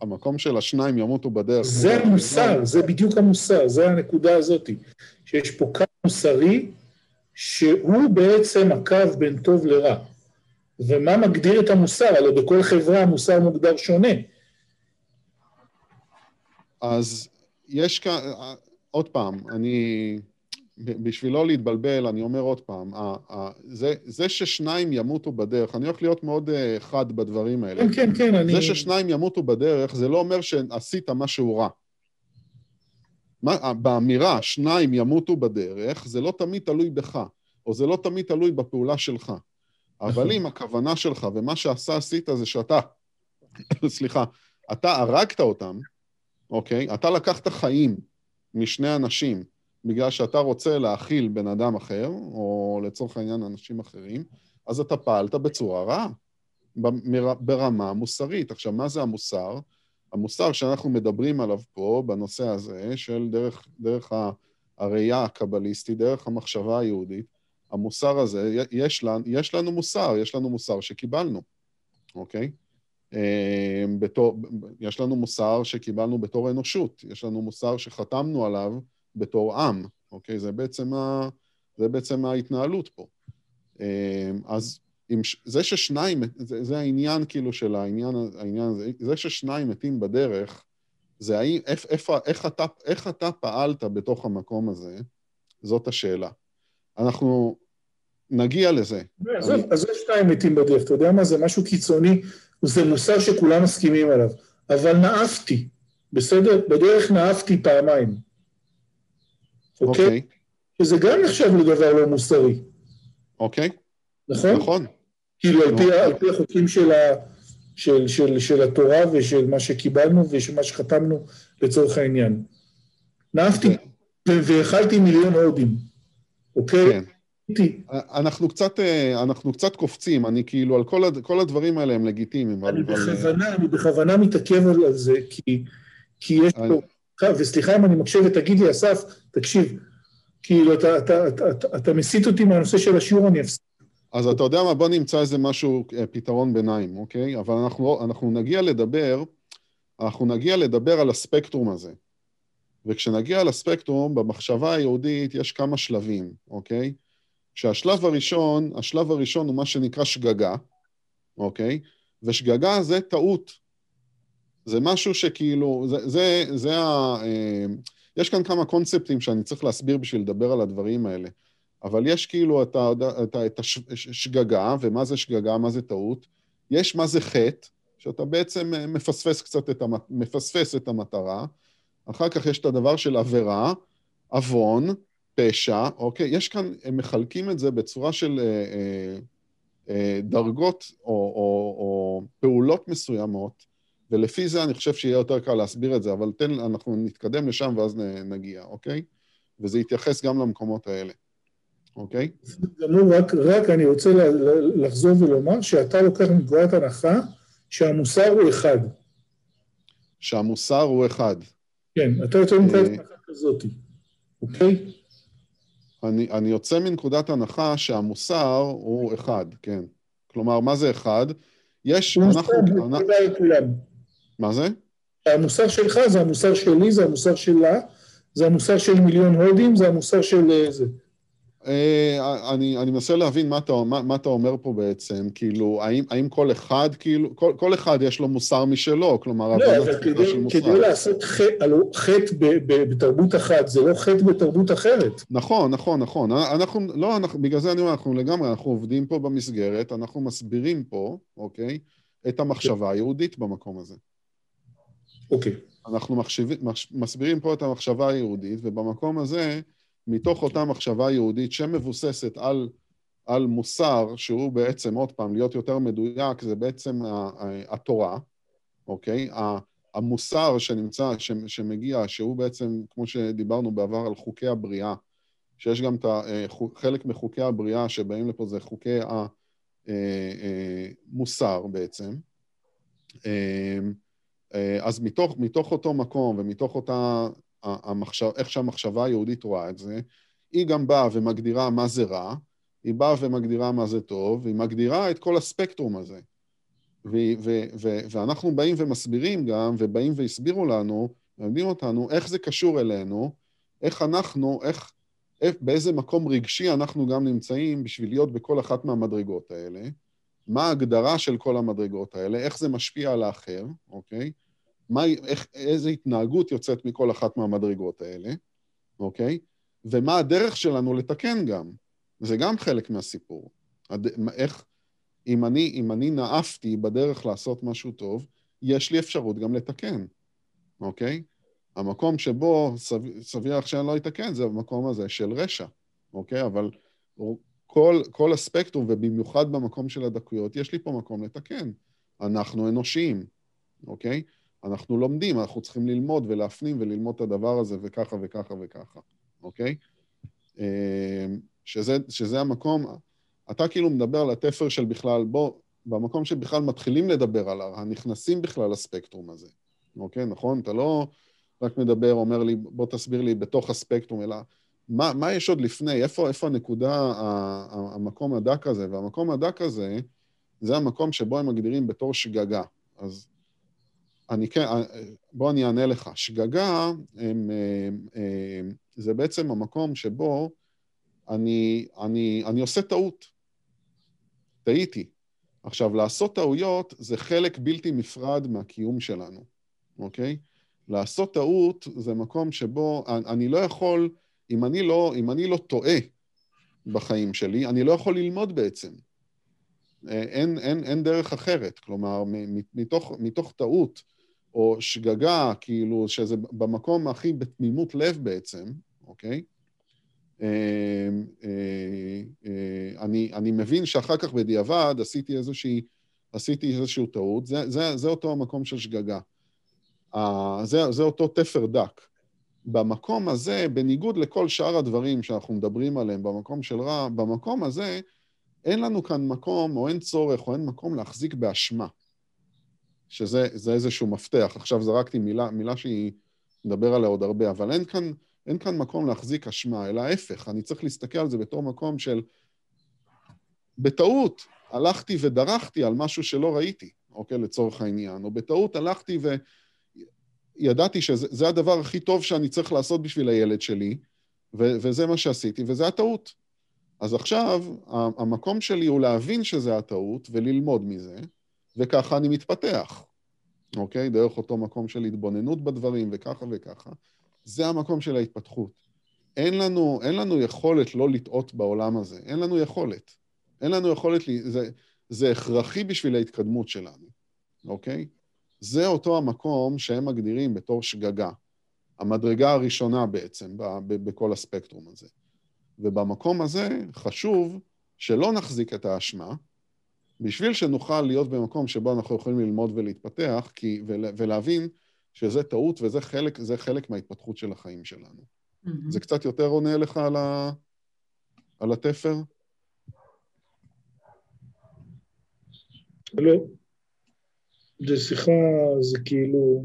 המקום של השניים ימותו בדרך. זה המוסר, זה בדיוק המוסר, זה הנקודה הזאת, שיש פה קו מוסרי שהוא בעצם הקו בין טוב לרע. ומה מגדיר את המוסר? הלוא בכל חברה המוסר מוגדר שונה. אז יש כאן, עוד פעם, אני, בשביל לא להתבלבל, אני אומר עוד פעם, זה, זה ששניים ימותו בדרך, אני הולך להיות מאוד אה, חד בדברים האלה. כן, כן, כן, אני... זה ששניים ימותו בדרך, זה לא אומר שעשית משהו רע. מה, באמירה, שניים ימותו בדרך, זה לא תמיד תלוי בך, או זה לא תמיד תלוי בפעולה שלך. אבל נכון. אם הכוונה שלך ומה שעשה עשית זה שאתה, *coughs* סליחה, אתה הרגת אותם, אוקיי? אתה לקחת חיים משני אנשים בגלל שאתה רוצה להכיל בן אדם אחר, או לצורך העניין אנשים אחרים, אז אתה פעלת בצורה רעה, ברמה מוסרית. עכשיו, מה זה המוסר? המוסר שאנחנו מדברים עליו פה, בנושא הזה, של דרך, דרך הראייה הקבליסטית, דרך המחשבה היהודית, המוסר הזה, יש לנו, יש לנו מוסר, יש לנו מוסר שקיבלנו, אוקיי? אה, בתור, יש לנו מוסר שקיבלנו בתור אנושות, יש לנו מוסר שחתמנו עליו בתור עם, אוקיי? זה בעצם, ה, זה בעצם ההתנהלות פה. אה, אז עם, זה ששניים, זה, זה העניין כאילו של העניין, העניין הזה, זה ששניים מתים בדרך, זה האם, איך, איך, איך, אתה, איך אתה פעלת בתוך המקום הזה, זאת השאלה. אנחנו נגיע לזה. אז זה שתיים מתים בדרך, אתה יודע מה? זה משהו קיצוני, זה מוסר שכולם מסכימים עליו. אבל נאפתי, בסדר? בדרך נאפתי פעמיים. אוקיי? אוקיי. שזה גם נחשב לדבר לא מוסרי. אוקיי. נכון? נכון. כאילו, על פי, על פי החוקים של, ה, של, של, של התורה ושל מה שקיבלנו ושל מה שחתמנו לצורך העניין. נאפתי והאכלתי מיליון הודים, אוקיי? כן. אנחנו קצת, אה, אנחנו קצת קופצים, אני כאילו, על כל, כל הדברים האלה הם לגיטימיים. אני אבל... בכוונה, אני בכוונה מתעכב על זה, כי, כי יש אני... פה... וסליחה אם אני מקשיב ותגיד לי, אסף, תקשיב, כאילו, אתה, אתה, אתה, אתה, אתה מסיט אותי מהנושא של השיעור, אני אפסיק. אז אתה יודע מה, בוא נמצא איזה משהו, אה, פתרון ביניים, אוקיי? אבל אנחנו, אנחנו נגיע לדבר, אנחנו נגיע לדבר על הספקטרום הזה. וכשנגיע לספקטרום, במחשבה היהודית יש כמה שלבים, אוקיי? שהשלב הראשון, השלב הראשון הוא מה שנקרא שגגה, אוקיי? ושגגה זה טעות. זה משהו שכאילו, זה, זה, זה ה... אה, יש כאן כמה קונספטים שאני צריך להסביר בשביל לדבר על הדברים האלה. אבל יש כאילו את, ה, את, ה, את השגגה, ומה זה שגגה, מה זה טעות. יש מה זה חטא, שאתה בעצם אה, מפספס קצת את, המת, מפספס את המטרה. אחר כך יש את הדבר של עבירה, עוון, פשע, אוקיי? יש כאן, הם מחלקים את זה בצורה של אה, אה, אה, דרגות או, או, או פעולות מסוימות, ולפי זה אני חושב שיהיה יותר קל להסביר את זה, אבל תן, אנחנו נתקדם לשם ואז נגיע, אוקיי? וזה יתייחס גם למקומות האלה, אוקיי? גמור, רק, רק אני רוצה לחזור ולומר שאתה לוקח מנקודת הנחה שהמוסר הוא אחד. שהמוסר הוא אחד. כן, אתה יוצא מנקודת אה, הנחה כזאת, אוקיי? אני, אני יוצא מנקודת הנחה שהמוסר הוא אחד, כן. כלומר, מה זה אחד? יש, אנחנו... אנחנו... מה זה? המוסר שלך זה המוסר שלי, זה המוסר שלה, זה המוסר של מיליון הודים, זה המוסר של אה, זה. אה, אני, אני מנסה להבין מה אתה, מה, מה אתה אומר פה בעצם, כאילו, האם, האם כל אחד, כאילו, כל, כל אחד יש לו מוסר משלו, כלומר, לא, אבל כדי, כדי לעשות חטא בתרבות אחת, זה לא חטא בתרבות אחרת. נכון, נכון, נכון. אנחנו, לא, אנחנו, בגלל זה אני אומר, אנחנו לגמרי, אנחנו עובדים פה במסגרת, אנחנו מסבירים פה, אוקיי, את המחשבה היהודית במקום הזה. אוקיי. אנחנו מחשיב, מסבירים פה את המחשבה היהודית, ובמקום הזה, מתוך אותה מחשבה יהודית שמבוססת על, על מוסר, שהוא בעצם, עוד פעם, להיות יותר מדויק, זה בעצם התורה, אוקיי? המוסר שנמצא, שמגיע, שהוא בעצם, כמו שדיברנו בעבר על חוקי הבריאה, שיש גם את אה, חלק מחוקי הבריאה שבאים לפה, זה חוקי המוסר אה, אה, בעצם. אז מתוך, מתוך אותו מקום ומתוך אותה המחשב, איך שהמחשבה היהודית רואה את זה, היא גם באה ומגדירה מה זה רע, היא באה ומגדירה מה זה טוב, והיא מגדירה את כל הספקטרום הזה. ו- ו- ו- ואנחנו באים ומסבירים גם, ובאים והסבירו לנו, מלמדים אותנו איך זה קשור אלינו, איך אנחנו, איך, איך, באיזה מקום רגשי אנחנו גם נמצאים בשביל להיות בכל אחת מהמדרגות האלה, מה ההגדרה של כל המדרגות האלה, איך זה משפיע על האחר, אוקיי? מה, איך, איזה התנהגות יוצאת מכל אחת מהמדרגות האלה, אוקיי? ומה הדרך שלנו לתקן גם. זה גם חלק מהסיפור. הד... איך, אם אני, אם אני נאפתי בדרך לעשות משהו טוב, יש לי אפשרות גם לתקן, אוקיי? המקום שבו סביר, סביר שאני לא אתקן זה המקום הזה של רשע, אוקיי? אבל כל, כל הספקטרום, ובמיוחד במקום של הדקויות, יש לי פה מקום לתקן. אנחנו אנושיים, אוקיי? אנחנו לומדים, אנחנו צריכים ללמוד ולהפנים וללמוד את הדבר הזה וככה וככה וככה, אוקיי? אמ, שזה, שזה המקום, אתה כאילו מדבר על התפר של בכלל, בוא, במקום שבכלל מתחילים לדבר עליו, הנכנסים בכלל לספקטרום הזה, אוקיי? נכון? אתה לא רק מדבר, אומר לי, בוא תסביר לי בתוך הספקטרום, אלא מה, מה יש עוד לפני, איפה, איפה הנקודה, המקום הדק הזה, והמקום הדק הזה, זה המקום שבו הם מגדירים בתור שגגה. אז אני כן, אה, בוא אני אענה לך. שגגה הם, הם, הם, זה בעצם המקום שבו אני, אני, אני עושה טעות. טעיתי. עכשיו, לעשות טעויות זה חלק בלתי נפרד מהקיום שלנו, אוקיי? לעשות טעות זה מקום שבו אני לא יכול, אם אני לא, אם אני לא טועה בחיים שלי, אני לא יכול ללמוד בעצם. אה, אין, אין, אין דרך אחרת. כלומר, מתוך, מתוך טעות, או שגגה, כאילו, שזה במקום הכי בתמימות לב בעצם, אוקיי? אה, אה, אה, אני, אני מבין שאחר כך בדיעבד עשיתי איזושהי, עשיתי איזושהי טעות, זה, זה, זה אותו המקום של שגגה. זה, זה אותו תפר דק. במקום הזה, בניגוד לכל שאר הדברים שאנחנו מדברים עליהם, במקום של רע, במקום הזה, אין לנו כאן מקום, או אין צורך, או אין מקום להחזיק באשמה. שזה איזשהו מפתח. עכשיו זרקתי מילה, מילה שהיא, נדבר עליה עוד הרבה, אבל אין כאן, אין כאן מקום להחזיק אשמה, אלא ההפך, אני צריך להסתכל על זה בתור מקום של... בטעות הלכתי ודרכתי על משהו שלא ראיתי, אוקיי? לצורך העניין, או בטעות הלכתי וידעתי שזה הדבר הכי טוב שאני צריך לעשות בשביל הילד שלי, ו- וזה מה שעשיתי, וזה הטעות. אז עכשיו, המקום שלי הוא להבין שזה הטעות וללמוד מזה, וככה אני מתפתח, אוקיי? דרך אותו מקום של התבוננות בדברים וככה וככה. זה המקום של ההתפתחות. אין לנו, אין לנו יכולת לא לטעות בעולם הזה, אין לנו יכולת. אין לנו יכולת, זה, זה הכרחי בשביל ההתקדמות שלנו, אוקיי? זה אותו המקום שהם מגדירים בתור שגגה. המדרגה הראשונה בעצם, ב, ב, בכל הספקטרום הזה. ובמקום הזה חשוב שלא נחזיק את האשמה, בשביל שנוכל להיות במקום שבו אנחנו יכולים ללמוד ולהתפתח, כי, ול, ולהבין שזה טעות וזה חלק, חלק מההתפתחות של החיים שלנו. Mm-hmm. זה קצת יותר עונה לך על, ה, על התפר? לא. זה שיחה, זה כאילו...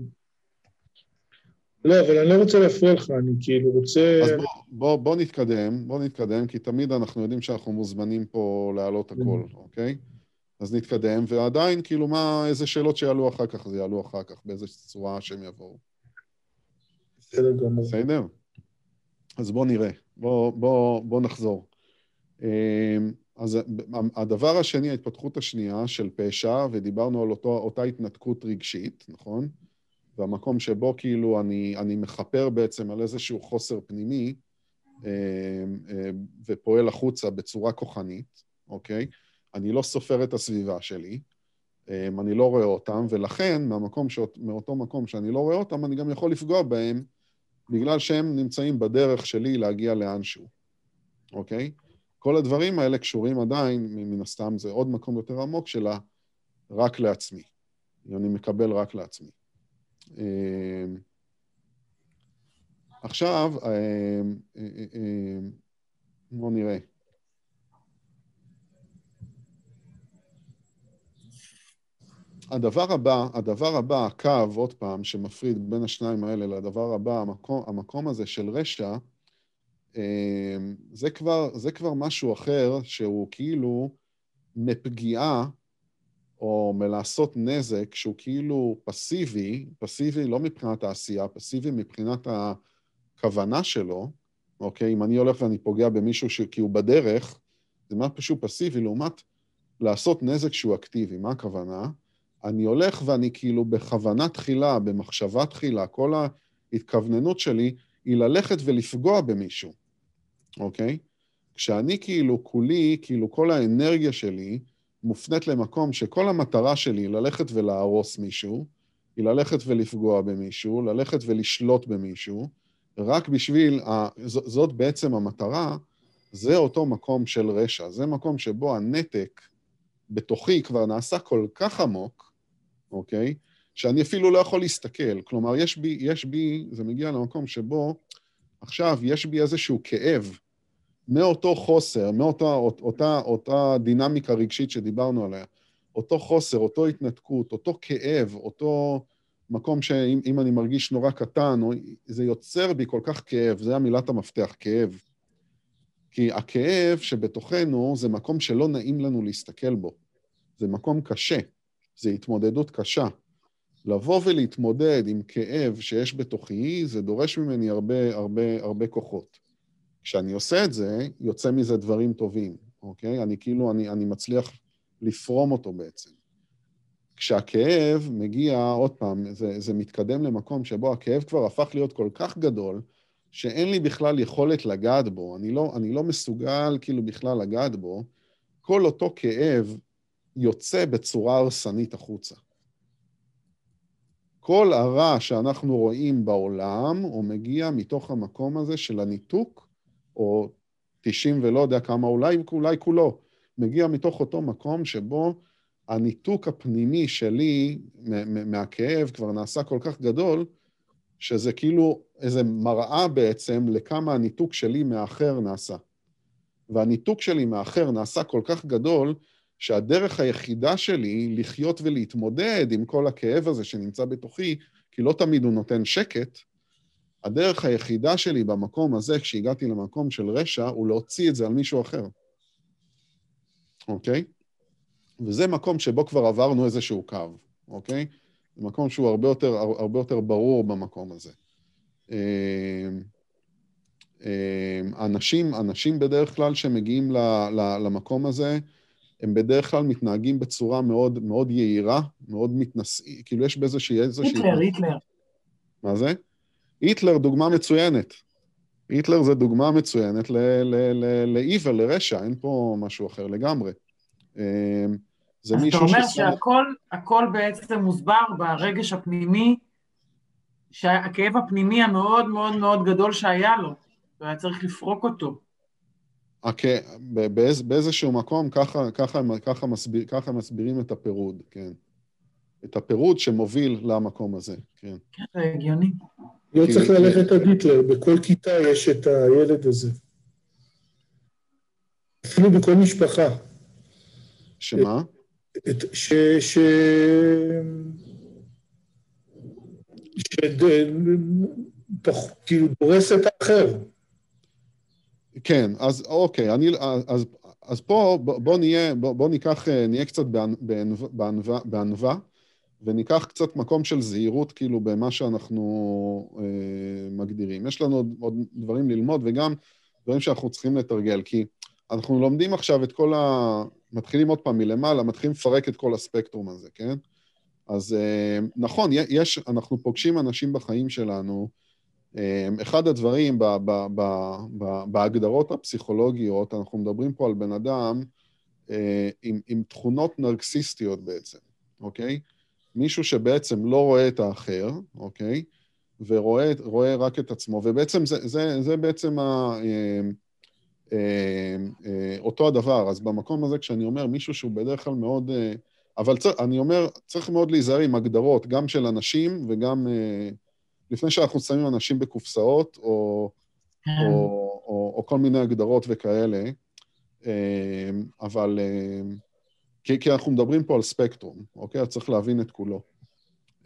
לא, אבל אני לא רוצה להפריע לך, אני כאילו רוצה... אז בוא, בוא, בוא נתקדם, בוא נתקדם, כי תמיד אנחנו יודעים שאנחנו מוזמנים פה להעלות הכל, אוקיי? אז נתקדם, ועדיין, כאילו, מה, איזה שאלות שיעלו אחר כך, זה יעלו אחר כך, באיזה צורה שהם יבואו. בסדר גמור. בסדר? אז בואו נראה, בואו בוא, בוא נחזור. אמ, אז הדבר השני, ההתפתחות השנייה של פשע, ודיברנו על אותו, אותה התנתקות רגשית, נכון? והמקום שבו כאילו אני, אני מכפר בעצם על איזשהו חוסר פנימי אמ, אמ, ופועל החוצה בצורה כוחנית, אוקיי? אני לא סופר את הסביבה שלי, אני לא רואה אותם, ולכן מהמקום שאות, מאותו מקום שאני לא רואה אותם, אני גם יכול לפגוע בהם בגלל שהם נמצאים בדרך שלי להגיע לאנשהו, אוקיי? כל הדברים האלה קשורים עדיין, מן הסתם זה עוד מקום יותר עמוק שלה, רק לעצמי. אני מקבל רק לעצמי. אמ, עכשיו, אמ, אמ, בואו נראה. הדבר הבא, הדבר הבא, הקו, עוד פעם, שמפריד בין השניים האלה לדבר הבא, המקום, המקום הזה של רשע, אמ, זה כבר, זה כבר משהו אחר שהוא כאילו מפגיעה או מלעשות נזק שהוא כאילו פסיבי, פסיבי לא מבחינת העשייה, פסיבי מבחינת הכוונה שלו, אוקיי? אם אני הולך ואני פוגע במישהו ש... כי הוא בדרך, זה פשוט פסיבי לעומת לעשות נזק שהוא אקטיבי. מה הכוונה? אני הולך ואני כאילו בכוונה תחילה, במחשבה תחילה, כל ההתכווננות שלי היא ללכת ולפגוע במישהו, אוקיי? כשאני כאילו כולי, כאילו כל האנרגיה שלי מופנית למקום שכל המטרה שלי היא ללכת ולהרוס מישהו, היא ללכת ולפגוע במישהו, ללכת ולשלוט במישהו, רק בשביל, ה... זאת בעצם המטרה, זה אותו מקום של רשע. זה מקום שבו הנתק בתוכי כבר נעשה כל כך עמוק, אוקיי? שאני אפילו לא יכול להסתכל. כלומר, יש בי, יש בי, זה מגיע למקום שבו עכשיו יש בי איזשהו כאב מאותו חוסר, מאותה אותה, אותה דינמיקה רגשית שדיברנו עליה, אותו חוסר, אותו התנתקות, אותו כאב, אותו מקום שאם אני מרגיש נורא קטן, זה יוצר בי כל כך כאב, זה המילת המפתח, כאב. כי הכאב שבתוכנו זה מקום שלא נעים לנו להסתכל בו. זה מקום קשה. זה התמודדות קשה. לבוא ולהתמודד עם כאב שיש בתוכי, זה דורש ממני הרבה, הרבה, הרבה כוחות. כשאני עושה את זה, יוצא מזה דברים טובים, אוקיי? אני כאילו, אני, אני מצליח לפרום אותו בעצם. כשהכאב מגיע, עוד פעם, זה, זה מתקדם למקום שבו הכאב כבר הפך להיות כל כך גדול, שאין לי בכלל יכולת לגעת בו, אני לא, אני לא מסוגל כאילו בכלל לגעת בו, כל אותו כאב יוצא בצורה הרסנית החוצה. כל הרע שאנחנו רואים בעולם, הוא מגיע מתוך המקום הזה של הניתוק, או 90 ולא יודע כמה, אולי, אולי כולו, מגיע מתוך אותו מקום שבו הניתוק הפנימי שלי מהכאב כבר נעשה כל כך גדול, שזה כאילו איזה מראה בעצם לכמה הניתוק שלי מהאחר נעשה. והניתוק שלי מהאחר נעשה כל כך גדול, שהדרך היחידה שלי לחיות ולהתמודד עם כל הכאב הזה שנמצא בתוכי, כי לא תמיד הוא נותן שקט, הדרך היחידה שלי במקום הזה, כשהגעתי למקום של רשע, הוא להוציא את זה על מישהו אחר. אוקיי? וזה מקום שבו כבר עברנו איזשהו קו, אוקיי? זה מקום שהוא הרבה יותר, הרבה יותר ברור במקום הזה. אה, אה, אנשים, אנשים בדרך כלל שמגיעים למקום הזה, הם בדרך כלל מתנהגים בצורה מאוד, מאוד יהירה, מאוד מתנשאים, כאילו יש באיזושהי... היטלר, היטלר. מה זה? היטלר דוגמה מצוינת. היטלר זה דוגמה מצוינת ל-evil, לרשע, אין פה משהו אחר לגמרי. אמ, זה מישהו. אז אתה אומר שהכל בעצם מוסבר ברגש הפנימי, הכאב הפנימי המאוד מאוד מאוד גדול שהיה לו, והיה צריך לפרוק אותו. באיז, באיזשהו מקום ככה, ככה, ככה, מסביר, ככה מסבירים את הפירוד, כן. את הפירוד שמוביל למקום הזה, כן. כן, זה הגיוני. לא צריך ללכת עד היטלר, בכל כיתה יש את הילד הזה. אפילו בכל משפחה. שמה? את, ש... ש... ש... כאילו דורס את האחר. כן, אז אוקיי, אני, אז, אז פה בוא, נהיה, בוא, ניקח, אה, נהיה קצת בענווה, בענווה וניקח קצת מקום של זהירות כאילו במה שאנחנו אה, מגדירים. יש לנו עוד, עוד דברים ללמוד וגם דברים שאנחנו צריכים לתרגל, כי אנחנו לומדים עכשיו את כל ה... מתחילים עוד פעם מלמעלה, מתחילים לפרק את כל הספקטרום הזה, כן? אז אה, נכון, יש, אנחנו פוגשים אנשים בחיים שלנו, אחד הדברים ב, ב, ב, ב, בהגדרות הפסיכולוגיות, אנחנו מדברים פה על בן אדם אה, עם, עם תכונות נרקסיסטיות בעצם, אוקיי? מישהו שבעצם לא רואה את האחר, אוקיי? ורואה רק את עצמו, ובעצם זה, זה, זה בעצם ה, אותו הדבר. אז במקום הזה, כשאני אומר מישהו שהוא בדרך כלל מאוד... אבל צר, אני אומר, צריך מאוד להיזהר עם הגדרות, גם של אנשים וגם... לפני שאנחנו שמים אנשים בקופסאות, או, כן. או, או, או כל מיני הגדרות וכאלה, אמ, אבל... אמ, כי, כי אנחנו מדברים פה על ספקטרום, אוקיי? אז צריך להבין את כולו.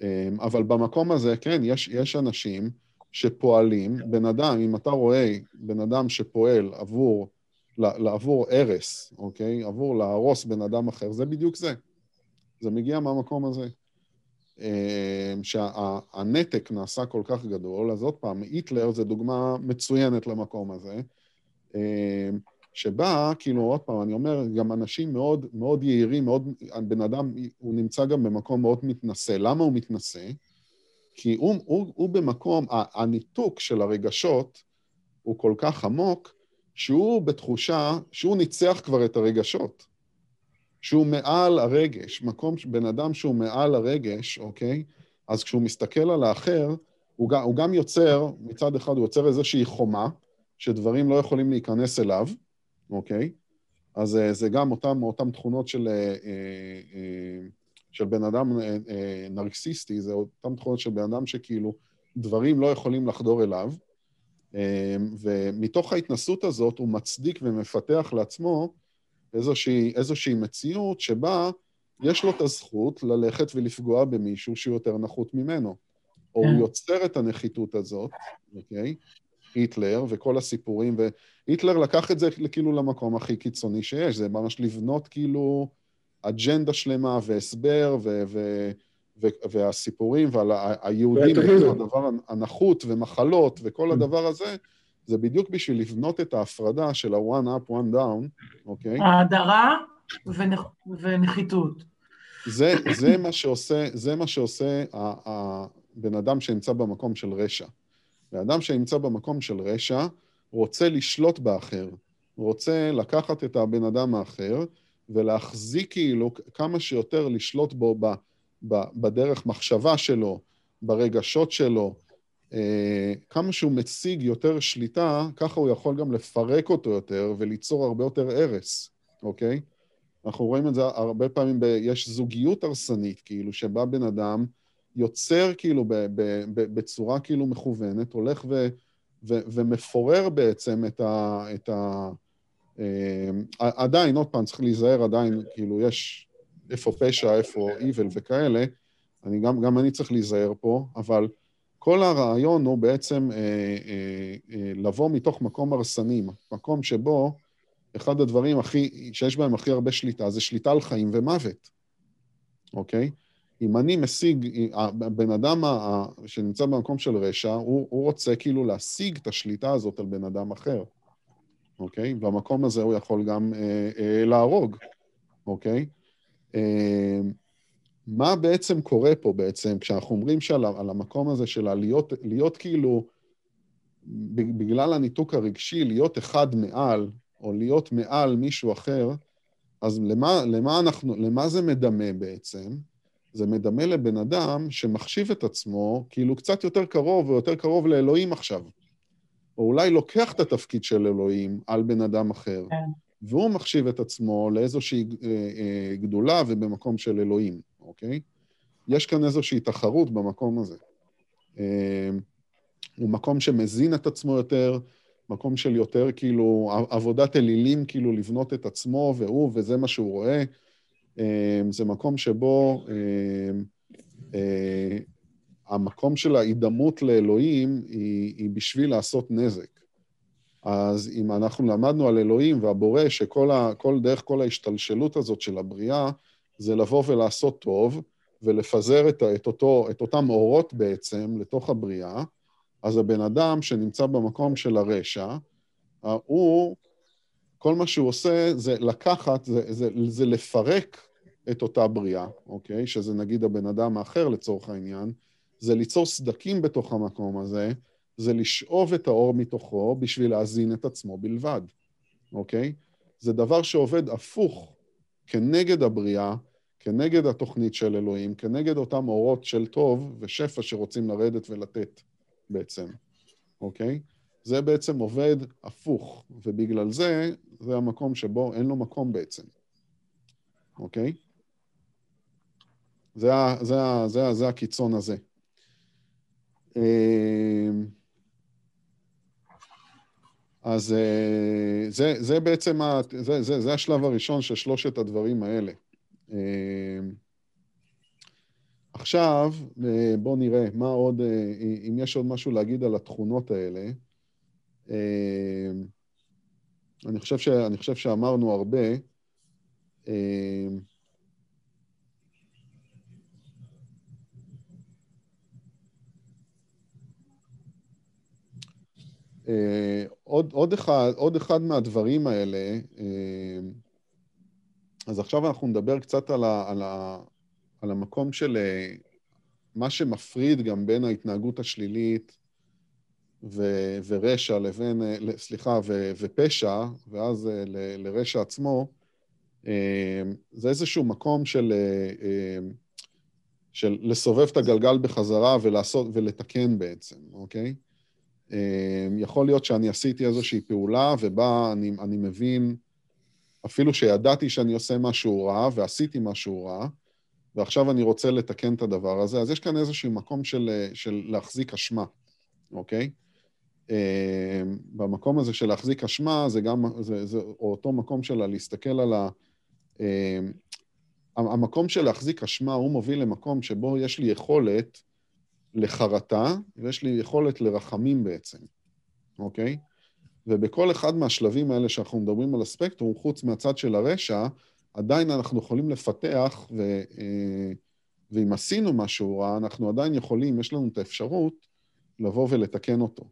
אמ, אבל במקום הזה, כן, יש, יש אנשים שפועלים, בן אדם, אם אתה רואה בן אדם שפועל עבור, לעבור הרס, אוקיי? עבור להרוס בן אדם אחר, זה בדיוק זה. זה מגיע מהמקום הזה. שהנתק נעשה כל כך גדול, אז עוד פעם, היטלר זה דוגמה מצוינת למקום הזה, שבה, כאילו, עוד פעם, אני אומר, גם אנשים מאוד, מאוד יהירים, מאוד, בן אדם, הוא נמצא גם במקום מאוד מתנשא. למה הוא מתנשא? כי הוא, הוא, הוא במקום, הניתוק של הרגשות הוא כל כך עמוק, שהוא בתחושה שהוא ניצח כבר את הרגשות. שהוא מעל הרגש, מקום, בן אדם שהוא מעל הרגש, אוקיי? אז כשהוא מסתכל על האחר, הוא גם, הוא גם יוצר, מצד אחד הוא יוצר איזושהי חומה, שדברים לא יכולים להיכנס אליו, אוקיי? אז אה, זה גם אותם, אותם תכונות של, אה, אה, של בן אדם נרקסיסטי, זה אותם תכונות של בן אדם שכאילו דברים לא יכולים לחדור אליו, ומתוך ההתנסות הזאת הוא מצדיק ומפתח לעצמו איזושהי, איזושהי מציאות שבה יש לו את הזכות ללכת ולפגוע במישהו שהוא יותר נחות ממנו. או הוא כן. יוצר את הנחיתות הזאת, אוקיי? היטלר וכל הסיפורים, והיטלר לקח את זה כאילו למקום הכי קיצוני שיש, זה ממש לבנות כאילו אג'נדה שלמה והסבר ו- ו- ו- והסיפורים ועל היהודים, הדבר הנחות ומחלות וכל הדבר הזה, זה בדיוק בשביל לבנות את ההפרדה של ה-one up, one down, אוקיי? ההדרה ונח... ונחיתות. זה, זה מה שעושה, זה מה שעושה הבן אדם שנמצא במקום של רשע. בן אדם שנמצא במקום של רשע רוצה לשלוט באחר, רוצה לקחת את הבן אדם האחר ולהחזיק כאילו כמה שיותר לשלוט בו ב, ב, בדרך מחשבה שלו, ברגשות שלו, כמה שהוא מציג יותר שליטה, ככה הוא יכול גם לפרק אותו יותר וליצור הרבה יותר הרס, אוקיי? אנחנו רואים את זה הרבה פעמים, ב, יש זוגיות הרסנית, כאילו, שבה בן אדם יוצר כאילו ב, ב, ב, בצורה כאילו מכוונת, הולך ו, ו, ומפורר בעצם את ה... את ה אה, עדיין, עוד פעם, צריך להיזהר עדיין, כאילו, יש איפה פשע, איפה איבל וכאלה, אני גם, גם אני צריך להיזהר פה, אבל כל הרעיון הוא בעצם אה, אה, אה, לבוא מתוך מקום הרסני, מקום שבו אחד הדברים הכי, שיש בהם הכי הרבה שליטה זה שליטה על חיים ומוות, אוקיי? אם אני משיג, הבן אדם שנמצא במקום של רשע, הוא, הוא רוצה כאילו להשיג את השליטה הזאת על בן אדם אחר, אוקיי? במקום הזה הוא יכול גם אה, אה, להרוג, אוקיי? אה, מה בעצם קורה פה בעצם, כשאנחנו אומרים שעל על המקום הזה של להיות, להיות כאילו, בגלל הניתוק הרגשי, להיות אחד מעל, או להיות מעל מישהו אחר, אז למה, למה, אנחנו, למה זה מדמה בעצם? זה מדמה לבן אדם שמחשיב את עצמו כאילו קצת יותר קרוב, או יותר קרוב לאלוהים עכשיו. או אולי לוקח את התפקיד של אלוהים על בן אדם אחר, כן. והוא מחשיב את עצמו לאיזושהי אה, אה, גדולה ובמקום של אלוהים. אוקיי? יש כאן איזושהי תחרות במקום הזה. אה, הוא מקום שמזין את עצמו יותר, מקום של יותר כאילו עבודת אלילים, כאילו לבנות את עצמו והוא, וזה מה שהוא רואה. אה, זה מקום שבו אה, המקום של ההידמות לאלוהים היא, היא בשביל לעשות נזק. אז אם אנחנו למדנו על אלוהים והבורא, שכל ה, כל, דרך כל ההשתלשלות הזאת של הבריאה, זה לבוא ולעשות טוב, ולפזר את, את, אותו, את אותם אורות בעצם לתוך הבריאה, אז הבן אדם שנמצא במקום של הרשע, הוא, כל מה שהוא עושה זה לקחת, זה, זה, זה לפרק את אותה בריאה, אוקיי? שזה נגיד הבן אדם האחר לצורך העניין, זה ליצור סדקים בתוך המקום הזה, זה לשאוב את האור מתוכו בשביל להזין את עצמו בלבד, אוקיי? זה דבר שעובד הפוך כנגד הבריאה, כנגד התוכנית של אלוהים, כנגד אותם אורות של טוב ושפע שרוצים לרדת ולתת בעצם, אוקיי? זה בעצם עובד הפוך, ובגלל זה, זה המקום שבו אין לו מקום בעצם, אוקיי? זה, זה, זה, זה הקיצון הזה. אמ, אז אה, זה, זה בעצם, ה, זה, זה, זה השלב הראשון של שלושת הדברים האלה. אמ, עכשיו, אה, בואו נראה מה עוד, אה, אם יש עוד משהו להגיד על התכונות האלה. אמ, אני חושב, ש, אני חושב שאמרנו הרבה. אה, עוד, עוד, אחד, עוד אחד מהדברים האלה, אז עכשיו אנחנו נדבר קצת על, ה, על, ה, על המקום של אה, מה שמפריד גם בין ההתנהגות השלילית ו, ורשע לבין, סליחה, ו, ופשע, ואז ל, לרשע עצמו, זה איזשהו מקום של, של לסובב את הגלגל בחזרה ולעשות, ולתקן בעצם, אוקיי? יכול להיות שאני עשיתי איזושהי פעולה ובה אני, אני מבין, אפילו שידעתי שאני עושה משהו רע ועשיתי משהו רע, ועכשיו אני רוצה לתקן את הדבר הזה, אז יש כאן איזשהו מקום של, של להחזיק אשמה, אוקיי? אמ, במקום הזה של להחזיק אשמה, זה גם, זה, זה אותו מקום של להסתכל על ה... אמ, המקום של להחזיק אשמה, הוא מוביל למקום שבו יש לי יכולת לחרטה, ויש לי יכולת לרחמים בעצם, אוקיי? ובכל אחד מהשלבים האלה שאנחנו מדברים על הספקטרום, חוץ מהצד של הרשע, עדיין אנחנו יכולים לפתח, ו, אה, ואם עשינו משהו רע, אנחנו עדיין יכולים, יש לנו את האפשרות לבוא ולתקן אותו,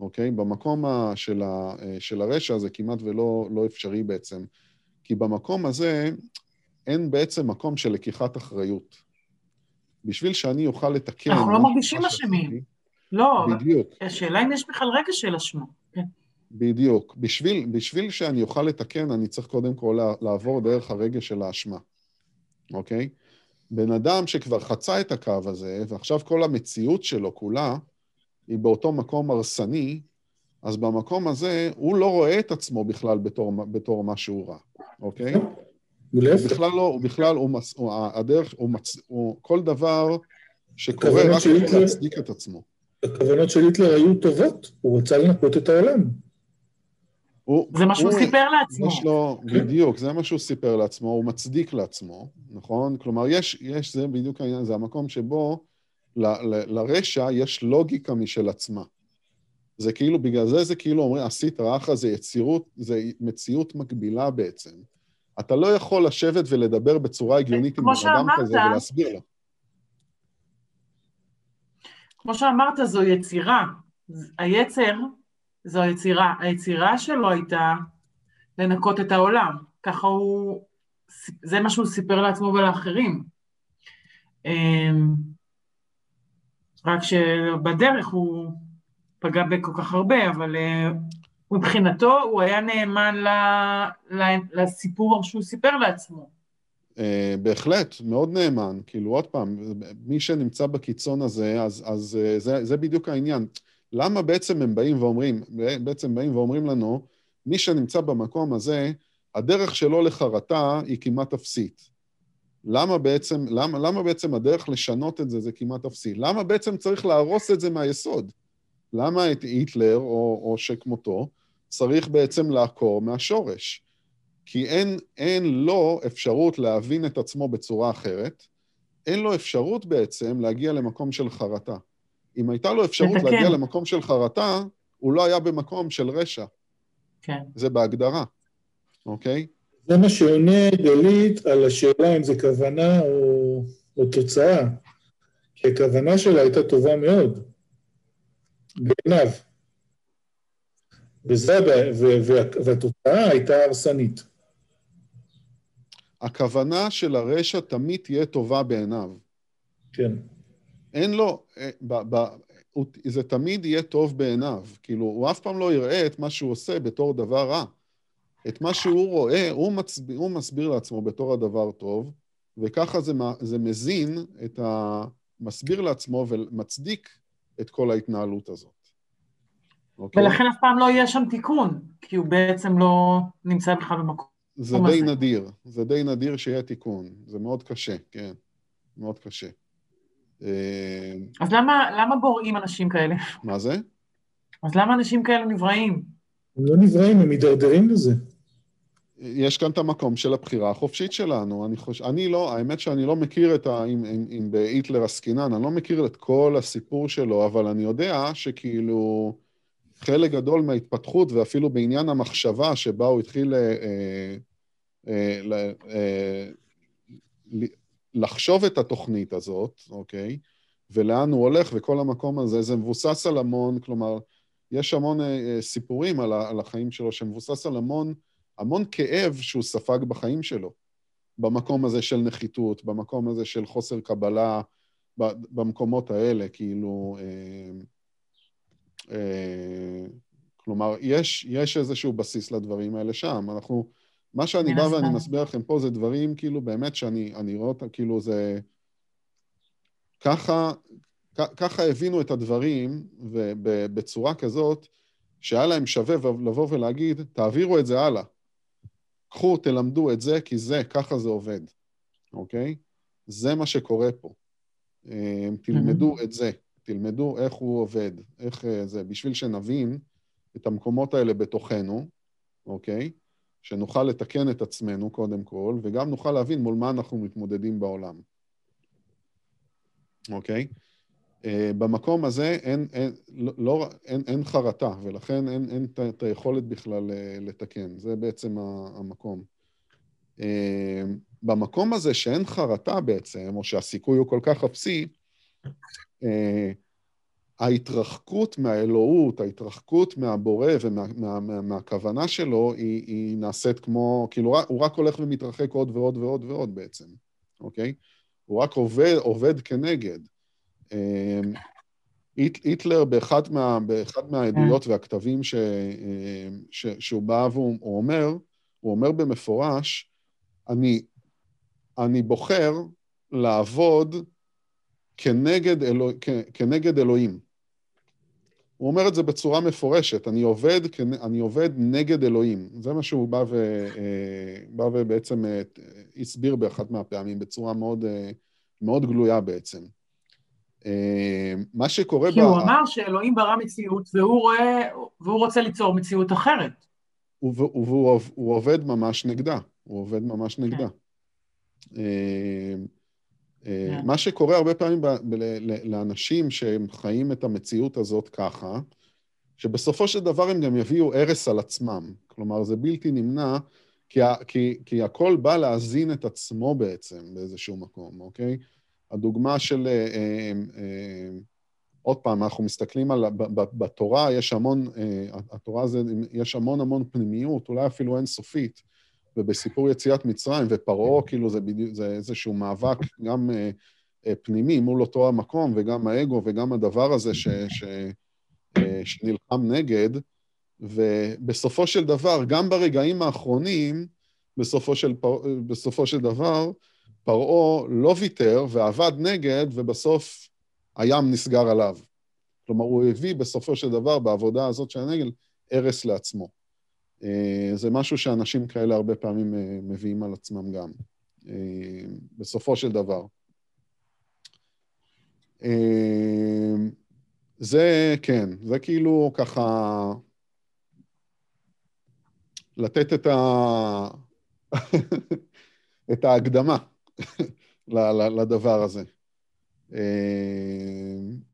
אוקיי? במקום של, ה, אה, של הרשע זה כמעט ולא לא אפשרי בעצם, כי במקום הזה אין בעצם מקום של לקיחת אחריות. בשביל שאני אוכל לתקן... אנחנו לא מרגישים אשמים. לא, בדיוק. השאלה אם יש בכלל רגע של אשמה. בדיוק. בשביל, בשביל שאני אוכל לתקן, אני צריך קודם כל לעבור דרך הרגע של האשמה, אוקיי? בן אדם שכבר חצה את הקו הזה, ועכשיו כל המציאות שלו כולה היא באותו מקום הרסני, אז במקום הזה הוא לא רואה את עצמו בכלל בתור, בתור משהו רע, אוקיי? הוא בכלל לא, הוא בכלל, הוא, מס, הוא, הדרך, הוא, מצ, הוא כל דבר שקורה רק כדי להצדיק את עצמו. הכוונות של היטלר היו טובות, הוא רצה לנקות את העולם. הוא, זה מה שהוא סיפר לעצמו. יש לו, בדיוק, זה מה שהוא סיפר לעצמו, הוא מצדיק לעצמו, נכון? כלומר, יש, יש, זה בדיוק העניין, זה המקום שבו ל, ל, לרשע יש לוגיקה משל עצמה. זה כאילו, בגלל זה זה כאילו אומרים, עשית רעך זה יצירות, זה מציאות מקבילה בעצם. אתה לא יכול לשבת ולדבר בצורה הגיונית עם אדם כזה ולהסביר לו. כמו שאמרת, זו יצירה. היצר זו היצירה. היצירה שלו הייתה לנקות את העולם. ככה הוא, זה מה שהוא סיפר לעצמו ולאחרים. אמ, רק שבדרך הוא פגע בכל כך הרבה, אבל אה, מבחינתו הוא היה נאמן ל, ל, לסיפור שהוא סיפר לעצמו. Uh, בהחלט, מאוד נאמן. כאילו, עוד פעם, מי שנמצא בקיצון הזה, אז, אז uh, זה, זה בדיוק העניין. למה בעצם הם באים ואומרים, בעצם באים ואומרים לנו, מי שנמצא במקום הזה, הדרך שלו לחרטה היא כמעט אפסית. למה בעצם, למה, למה בעצם הדרך לשנות את זה זה כמעט אפסי? למה בעצם צריך להרוס את זה מהיסוד? למה את היטלר, או, או שכמותו, צריך בעצם לעקור מהשורש. כי אין, אין לו אפשרות להבין את עצמו בצורה אחרת, אין לו אפשרות בעצם להגיע למקום של חרטה. אם הייתה לו אפשרות לתקן. להגיע למקום של חרטה, הוא לא היה במקום של רשע. כן. זה בהגדרה, אוקיי? זה מה שעונה גלית על השאלה אם זה כוונה או... או תוצאה, כי הכוונה שלה הייתה טובה מאוד, בעיניו. וזה, והתוצאה הייתה הרסנית. הכוונה של הרשע תמיד תהיה טובה בעיניו. כן. אין לו, אה, ב, ב, זה תמיד יהיה טוב בעיניו. כאילו, הוא אף פעם לא יראה את מה שהוא עושה בתור דבר רע. את מה שהוא רואה, הוא, מצב, הוא מסביר לעצמו בתור הדבר טוב, וככה זה, זה מזין את ה... מסביר לעצמו ומצדיק את כל ההתנהלות הזאת. אוקיי? ולכן אף פעם לא יהיה שם תיקון, כי הוא בעצם לא נמצא בכלל במקום זה די הזה. נדיר, זה די נדיר שיהיה תיקון. זה מאוד קשה, כן. מאוד קשה. אה, אז למה, למה בוראים אנשים כאלה? מה זה? אז למה אנשים כאלה נבראים? הם לא נבראים, הם מידרדרים לזה. יש כאן את המקום של הבחירה החופשית שלנו. אני חושב, אני לא, האמת שאני לא מכיר את ה... אם, אם, אם בהיטלר עסקינן, אני לא מכיר את כל הסיפור שלו, אבל אני יודע שכאילו חלק גדול מההתפתחות, ואפילו בעניין המחשבה שבה הוא התחיל אה, אה, אה, אה, לחשוב את התוכנית הזאת, אוקיי? ולאן הוא הולך, וכל המקום הזה, זה מבוסס על המון, כלומר, יש המון אה, סיפורים על, על החיים שלו שמבוסס על המון, המון כאב שהוא ספג בחיים שלו, במקום הזה של נחיתות, במקום הזה של חוסר קבלה, במקומות האלה, כאילו... אה, אה, כלומר, יש, יש איזשהו בסיס לדברים האלה שם. אנחנו... מה שאני בא ואני מסביר לכם פה זה דברים, כאילו, באמת שאני רואה אותם, כאילו, זה... ככה, ככה הבינו את הדברים, ובצורה כזאת, שהיה להם שווה לבוא ולהגיד, תעבירו את זה הלאה. קחו, תלמדו את זה, כי זה, ככה זה עובד, אוקיי? זה מה שקורה פה. אה, תלמדו את זה, תלמדו איך הוא עובד, איך אה, זה, בשביל שנבין את המקומות האלה בתוכנו, אוקיי? שנוכל לתקן את עצמנו קודם כל, וגם נוכל להבין מול מה אנחנו מתמודדים בעולם. אוקיי? Uh, במקום הזה אין, אין, לא, לא, אין, אין חרטה, ולכן אין, אין את היכולת בכלל uh, לתקן. זה בעצם המקום. Uh, במקום הזה שאין חרטה בעצם, או שהסיכוי הוא כל כך אפסי, uh, ההתרחקות מהאלוהות, ההתרחקות מהבורא ומהכוונה ומה, מה, שלו, היא, היא נעשית כמו, כאילו, הוא רק הולך ומתרחק עוד ועוד ועוד ועוד בעצם, אוקיי? הוא רק עובד, עובד כנגד. אמ, היטלר, באחד, מה, באחד מהעדויות והכתבים ש, אמ, ש, שהוא בא והוא אומר, הוא אומר במפורש, אני, אני בוחר לעבוד כנגד, אלוה, כנגד אלוהים. הוא אומר את זה בצורה מפורשת, אני עובד, אני עובד נגד אלוהים. זה מה שהוא בא, ו, אה, בא ובעצם אה, הסביר באחת מהפעמים, בצורה מאוד, אה, מאוד גלויה בעצם. מה שקורה... כי ב... הוא אמר שאלוהים ברא מציאות, והוא, רואה, והוא רוצה ליצור מציאות אחרת. והוא, והוא, והוא עובד ממש נגדה, הוא עובד ממש נגדה. כן. אה, כן. מה שקורה הרבה פעמים לאנשים שהם חיים את המציאות הזאת ככה, שבסופו של דבר הם גם יביאו הרס על עצמם. כלומר, זה בלתי נמנע, כי, כי, כי הכל בא להזין את עצמו בעצם באיזשהו מקום, אוקיי? הדוגמה של... אה, אה, אה, עוד פעם, אנחנו מסתכלים על... בתורה יש המון... אה, התורה זה... יש המון המון פנימיות, אולי אפילו אינסופית. ובסיפור יציאת מצרים, ופרעה, כאילו זה, בדיוק, זה איזשהו מאבק גם אה, אה, פנימי מול אותו המקום, וגם האגו, וגם הדבר הזה ש, ש, אה, שנלחם נגד, ובסופו של דבר, גם ברגעים האחרונים, בסופו של, בסופו של דבר, פרעה לא ויתר ועבד נגד, ובסוף הים נסגר עליו. כלומר, הוא הביא בסופו של דבר, בעבודה הזאת של הנגל, הרס לעצמו. אה, זה משהו שאנשים כאלה הרבה פעמים אה, מביאים על עצמם גם, אה, בסופו של דבר. זה, כן, זה כאילו ככה לתת את, ה... *laughs* את ההקדמה *laughs* לדבר הזה.